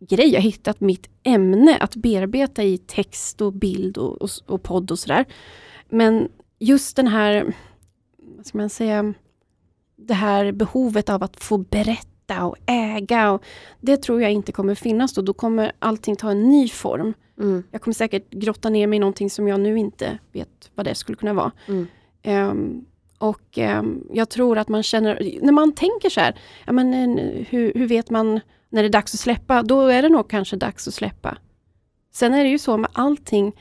grej. Jag har hittat mitt ämne att bearbeta i text och bild och, och, och podd och sådär. Men just den här, vad ska man säga, det här behovet av att få berätta hitta och äga. Och det tror jag inte kommer finnas då. Då kommer allting ta en ny form. Mm. Jag kommer säkert grotta ner mig i någonting som jag nu inte vet vad det skulle kunna vara. Mm. Ehm, och ehm, jag tror att man känner, när man tänker så här, ja, men, eh, hur, hur vet man när det är dags att släppa? Då är det nog kanske dags att släppa. Sen är det ju så med allting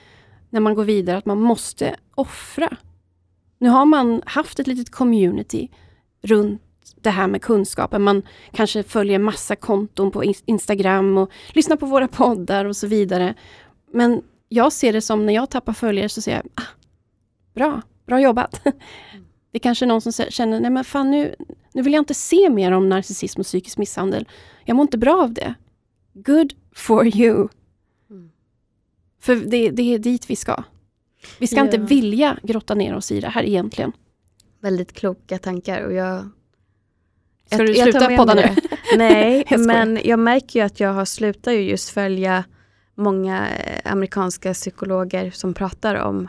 när man går vidare att man måste offra. Nu har man haft ett litet community runt det här med kunskapen. Man kanske följer massa konton på Ins- Instagram och lyssnar på våra poddar och så vidare. Men jag ser det som när jag tappar följare så säger jag, ah, bra, bra jobbat. Det är kanske är någon som känner, nej men fan nu, nu vill jag inte se mer om narcissism och psykisk misshandel. Jag mår inte bra av det. Good for you. Mm. För det, det är dit vi ska. Vi ska Ja. inte vilja grotta ner oss i det här egentligen. Väldigt kloka tankar och jag... Ska du sluta podda nu? Nej, Jag men jag märker ju att jag har slutat ju just följa många eh, amerikanska psykologer som pratar om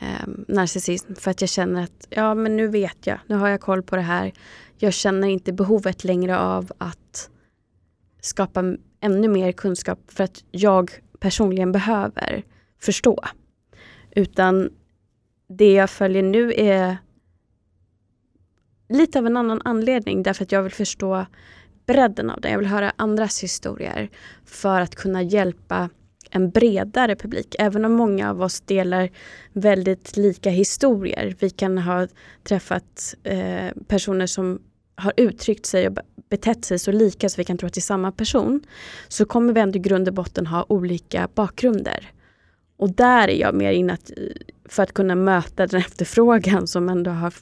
eh, narcissism för att jag känner att ja men nu vet jag, nu har jag koll på det här. Jag känner inte behovet längre av att skapa ännu mer kunskap för att jag personligen behöver förstå. Utan det jag följer nu är lite av en annan anledning därför att jag vill förstå bredden av det. Jag vill höra andras historier för att kunna hjälpa en bredare publik. Även om många av oss delar väldigt lika historier. Vi kan ha träffat eh, personer som har uttryckt sig och betett sig så lika så vi kan tro att det är samma person. Så kommer vi ändå i grund och botten ha olika bakgrunder. Och där är jag mer inne att, för att kunna möta den efterfrågan som ändå har,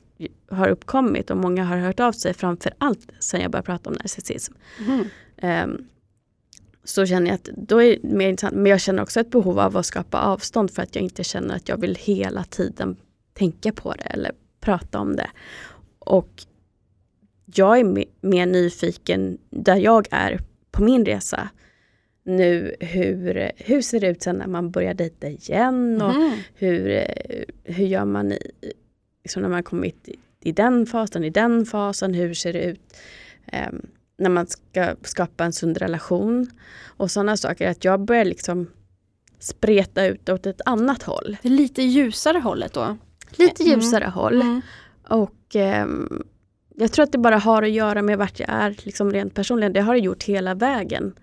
har uppkommit och många har hört av sig framför allt sen jag började prata om narcissism. Mhm. Ehm, så känner jag att då är det mer intressant. Men jag känner också ett behov av att skapa avstånd för att jag inte känner att jag vill hela tiden tänka på det eller prata om det. Och jag är me- mer nyfiken där jag är på min resa nu hur, hur ser det ut sen när man börjar dejta igen och Mhm. hur, eh, hur gör man i, liksom när man kommit i, i den fasen, i den fasen, hur ser det ut ehm, när man ska skapa en sund relation och sådana saker. Att jag börjar liksom spreta ut åt ett annat håll. Det lite ljusare hållet då. Lite Mm. ljusare håll. Mm. Och ehm, jag tror att det bara har att göra med vart jag är liksom rent personligen. Det har det gjort hela vägen.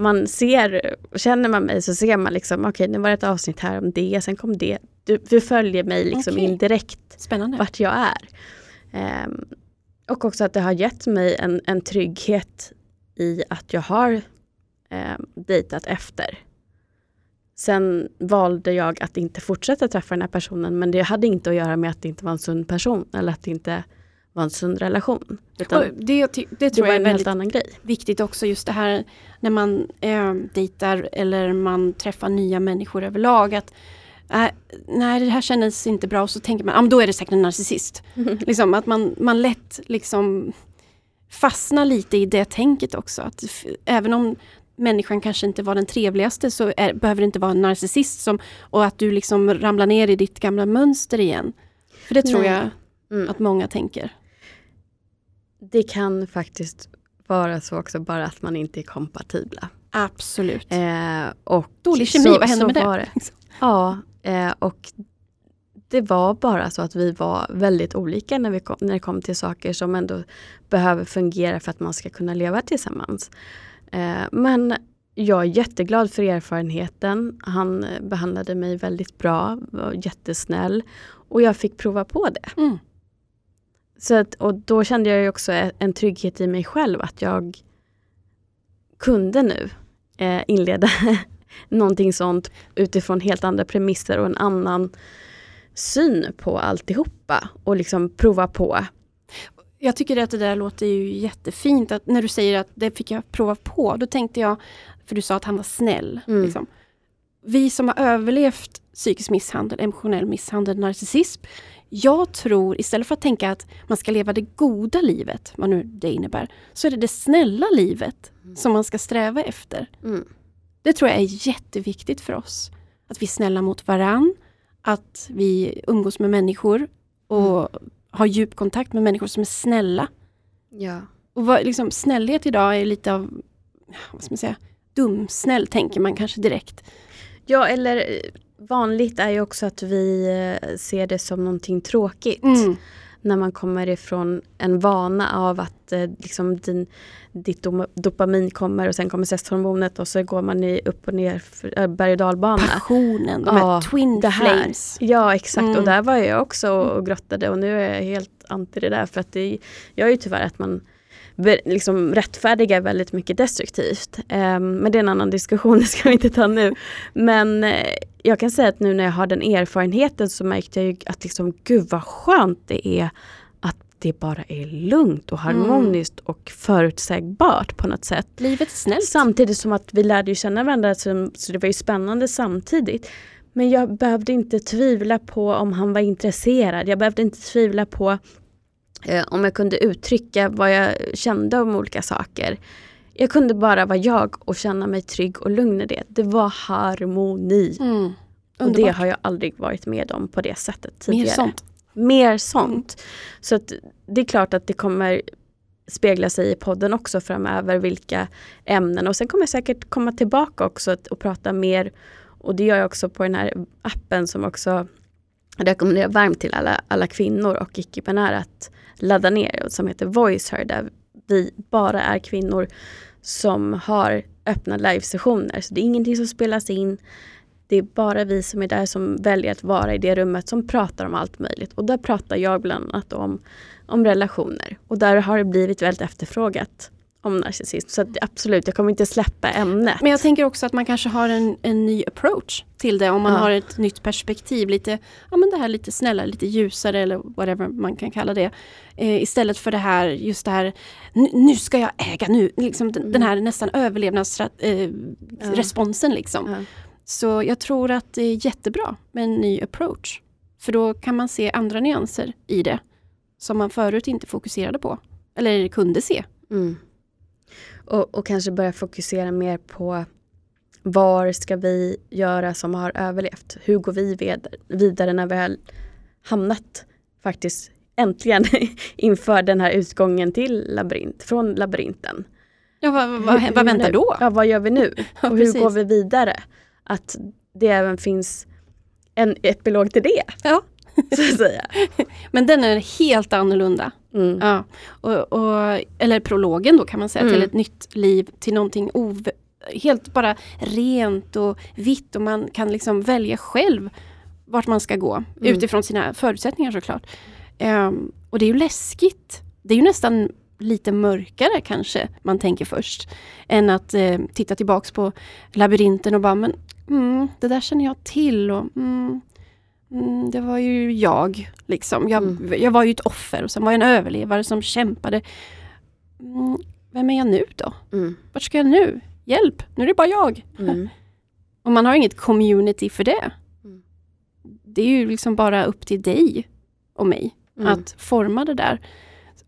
Man ser, känner man mig så ser man liksom, okej nu var det ett avsnitt här om det, sen kom det. Du, du följer mig liksom Okej. indirekt Spännande. vart jag är. Ehm, och också att det har gett mig en, en trygghet i att jag har um, dejtat efter. Sen valde jag att inte fortsätta träffa den här personen men det hade inte att göra med att det inte var en sund person eller att det inte en sund relation. Utan det, det det tror var jag är en väldigt helt annan grej. viktigt också just det här när man eh, dejtar eller man träffar nya människor överlag. Att, äh, nej, det här kändes inte bra och så tänker man, ah, men då är det säkert en narcissist. liksom, att man, man lätt liksom fastnar lite i det tänket också. Att även om människan kanske inte var den trevligaste så är, behöver det inte vara en narcissist som, och att du liksom ramlar ner i ditt gamla mönster igen. För det tror Nej. jag Mm. att många tänker. Det kan faktiskt vara så också bara att man inte är kompatibla. Absolut. Eh, och Dålig kemi, så- vad händer med det? var Ja, eh, och det var bara så att vi var väldigt olika när, vi kom, när det kom till saker som ändå behöver fungera för att man ska kunna leva tillsammans. Eh, men jag är jätteglad för erfarenheten. Han eh, behandlade mig väldigt bra, var jättesnäll och jag fick prova på det. Mm. Så att, och då kände jag ju också en trygghet i mig själv att jag kunde nu eh, inleda någonting sånt utifrån helt andra premisser och en annan syn på alltihopa och liksom prova på. Jag tycker att det där låter ju jättefint. Att när du säger att det fick jag prova på, då tänkte jag, för du sa att han var snäll. Mm. Liksom. Vi som har överlevt psykisk misshandel, emotionell misshandel, narcissism. Jag tror, istället för att tänka att man ska leva det goda livet, vad nu det innebär, så är det det snälla livet som man ska sträva efter. Mm. Det tror jag är jätteviktigt för oss. Att vi är snälla mot varann, att vi umgås med människor och har djup kontakt med människor som är snälla. Ja. Och vad, liksom, snällhet idag är lite av, vad ska man säga, dumsnäll tänker man kanske direkt. Ja, eller eh, vanligt är ju också att vi eh, ser det som någonting tråkigt. Mm. När man kommer ifrån en vana av att eh, liksom din, ditt dopamin kommer och sen kommer stresshormonet och så går man i upp och ner för, äh, berg och dalbana. Passionen, de Ja, här twin det här. flames. Ja exakt Mm. och där var jag också och grottade och nu är jag helt anti det där för att det gör ju tyvärr att man liksom rättfärdigar väldigt mycket destruktivt. Ehm, men det är en annan diskussion, det ska vi inte ta nu. Men eh, jag kan säga att nu när jag har den erfarenheten så märkte jag ju att liksom, gud vad skönt det är att det bara är lugnt och harmoniskt och förutsägbart på något sätt. Livet är snällt. Samtidigt som att vi lärde känna varandra så, så det var ju spännande samtidigt. Men jag behövde inte tvivla på om han var intresserad. Jag behövde inte tvivla på om jag kunde uttrycka vad jag kände om olika saker. Jag kunde bara vara jag och känna mig trygg och lugn i det. Det var harmoni. Mm. Och det har jag aldrig varit med om på det sättet tidigare. Mer sånt. Mer sånt. Så att det är klart att det kommer spegla sig i podden också framöver vilka ämnen och sen kommer jag säkert komma tillbaka också att- och prata mer och det gör jag också på den här appen som också rekommenderar varmt till alla, alla kvinnor och icke-binära att ladda ner som heter Voice Her där vi bara är kvinnor som har öppna livesessioner. Så det är ingenting som spelas in. Det är bara vi som är där som väljer att vara i det rummet som pratar om allt möjligt. Och där pratar jag bland annat om, om relationer. Och där har det blivit väldigt efterfrågat om narcissism. Så absolut, jag kommer inte släppa ämnet. Men jag tänker också att man kanske har en, en ny approach till det om man Ja. har ett nytt perspektiv. Lite, ja men det här lite snällare, lite ljusare eller whatever man kan kalla det. Eh, istället för det här, just det här, "Nu- ska jag äga, nu, liksom den, den här nästan överlevnadsresponsen eh, Ja. liksom. Ja. Så jag tror att det är jättebra med en ny approach. För då kan man se andra nyanser i det som man förut inte fokuserade på. Eller kunde se. Mm. Och, och kanske börja fokusera mer på var ska vi göra som har överlevt? Hur går vi vidare när vi har hamnat faktiskt äntligen inför den här utgången till labyrint, från labyrinten. Ja, vad, vad, Hur- vad väntar nu? då? Ja, vad gör vi nu? Ja, Och hur går vi vidare? Att det även finns en epilog till det, Ja. så att säga. Men den är helt annorlunda. Mm. Ja. Och, och, eller prologen då kan man säga, Mm. till ett nytt liv, till någonting ov helt bara rent och vitt och man kan liksom välja själv vart man ska gå Mm. utifrån sina förutsättningar såklart. Ehm, och det är ju läskigt. Det är ju nästan lite mörkare kanske man tänker först. Än att eh, titta tillbaks på labyrinten och bara men mm, det där känner jag till och mm, mm, det var ju jag. Liksom. Jag, Mm. jag var ju ett offer och sen var jag en överlevare som kämpade. Mm, vem är jag nu då? Mm. Vart ska jag nu? Hjälp, nu är det bara jag. Mm. Och man har inget community för det. Mm. Det är ju liksom bara upp till dig och mig att forma det där.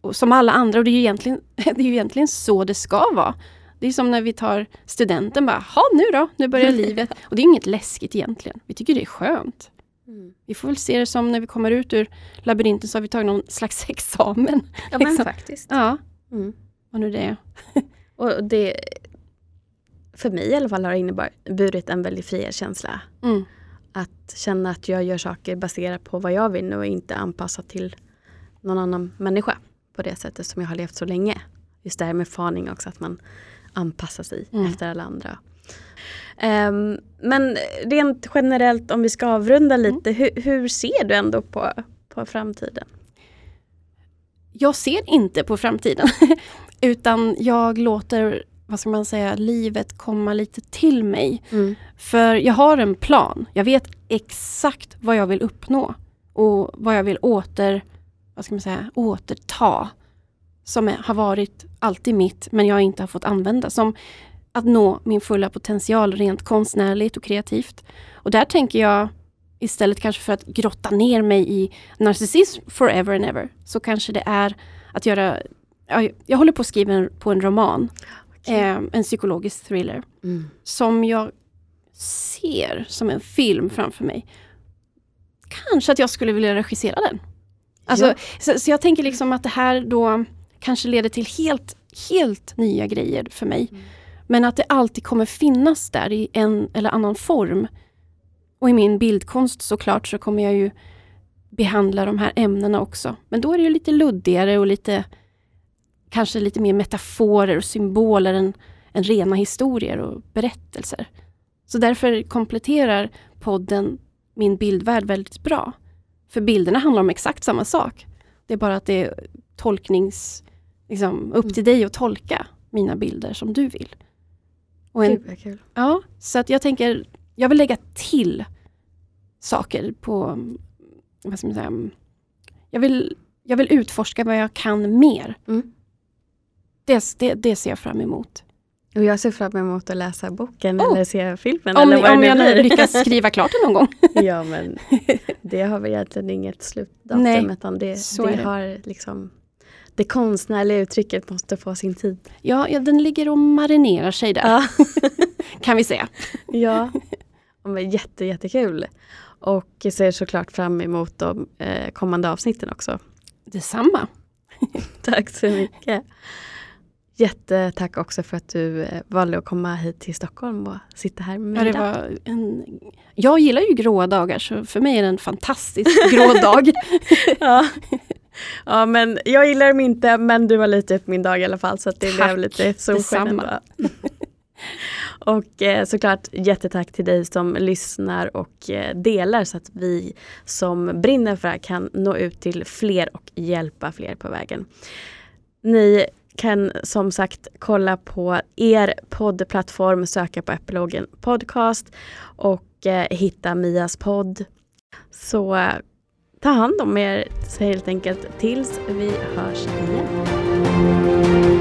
Och som alla andra, och det är, ju egentligen, det är ju egentligen så det ska vara. Det är som när vi tar studenten, bara, ha nu då, nu börjar livet. Och det är inget läskigt egentligen. Vi tycker det är skönt. Mm. Vi får väl se det som när vi kommer ut ur labyrinten så har vi tagit någon slags examen. Ja men Liksom. faktiskt. Ja, Mm. vad nu det är. Och det, för mig i alla fall har det inneburit en väldigt frihetskänsla. Mm. Att känna att jag gör saker baserat på vad jag vill nu och inte anpassat till någon annan människa. På det sättet som jag har levt så länge. Just det här med faning också, att man anpassar sig Mm. efter alla andra. Ehm, men rent generellt om vi ska avrunda lite, hur, hur ser du ändå på, på framtiden? Jag ser inte på framtiden. Utan jag låter, vad ska man säga, livet komma lite till mig. För jag har en plan. Jag vet exakt vad jag vill uppnå. Och vad jag vill åter, vad ska man säga, återta. Som har varit alltid mitt, men jag inte har fått använda. Som att nå min fulla potential rent konstnärligt och kreativt. Och där tänker jag istället kanske för att grotta ner mig i narcissism forever and ever. Så kanske det är att göra, ja, jag håller på att skriva på en roman. Eh, en psykologisk thriller Mm. som jag ser som en film framför mig. Kanske att jag skulle vilja regissera den. Alltså, Ja. så, så jag tänker liksom att det här då kanske leder till helt, helt nya grejer för mig. Mm. Men att det alltid kommer finnas där i en eller annan form. Och i min bildkonst såklart så kommer jag ju behandla de här ämnena också. Men då är det ju lite luddigare och lite kanske lite mer metaforer och symboler än, än rena historier och berättelser. Så därför kompletterar podden min bildvärld väldigt bra. För bilderna handlar om exakt samma sak. Det är bara att det är tolknings... Liksom, upp till dig att tolka mina bilder som du vill. Och en, Gud, kul. Ja, så att jag tänker, jag vill lägga till saker på, vad ska man säga, jag vill, jag vill utforska vad jag kan mer. Mm. Det, det, det ser jag fram emot. Och jag ser fram emot att läsa boken oh. eller se filmen. Om, eller vad om jag blir. lyckas skriva klart det någon gång. ja men det har väl egentligen inget slutdatum Nej, utan det, det, det har liksom det konstnärliga uttrycket måste få sin tid. Ja, ja den ligger och marinerar sig där. Ja. kan vi säga. ja, men jätte, jättekul. Och ser såklart fram emot de eh, kommande avsnitten också. Detsamma. Tack så mycket. Jättetack också för att du eh, valde att komma hit till Stockholm och sitta här med mig. Ja, en... Jag gillar ju gråa dagar så för mig är det en fantastisk grå dag. ja. Ja men jag gillar dem inte men du har lite upp min dag i alla fall så det Tack. blev lite solsken Och eh, såklart jättetack till dig som lyssnar och eh, delar så att vi som brinner för det här kan nå ut till fler och hjälpa fler på vägen. Ni kan som sagt kolla på er poddplattform, söka på epilogen podcast och eh, hitta Mias podd. Så ta hand om er helt enkelt tills vi hörs igen.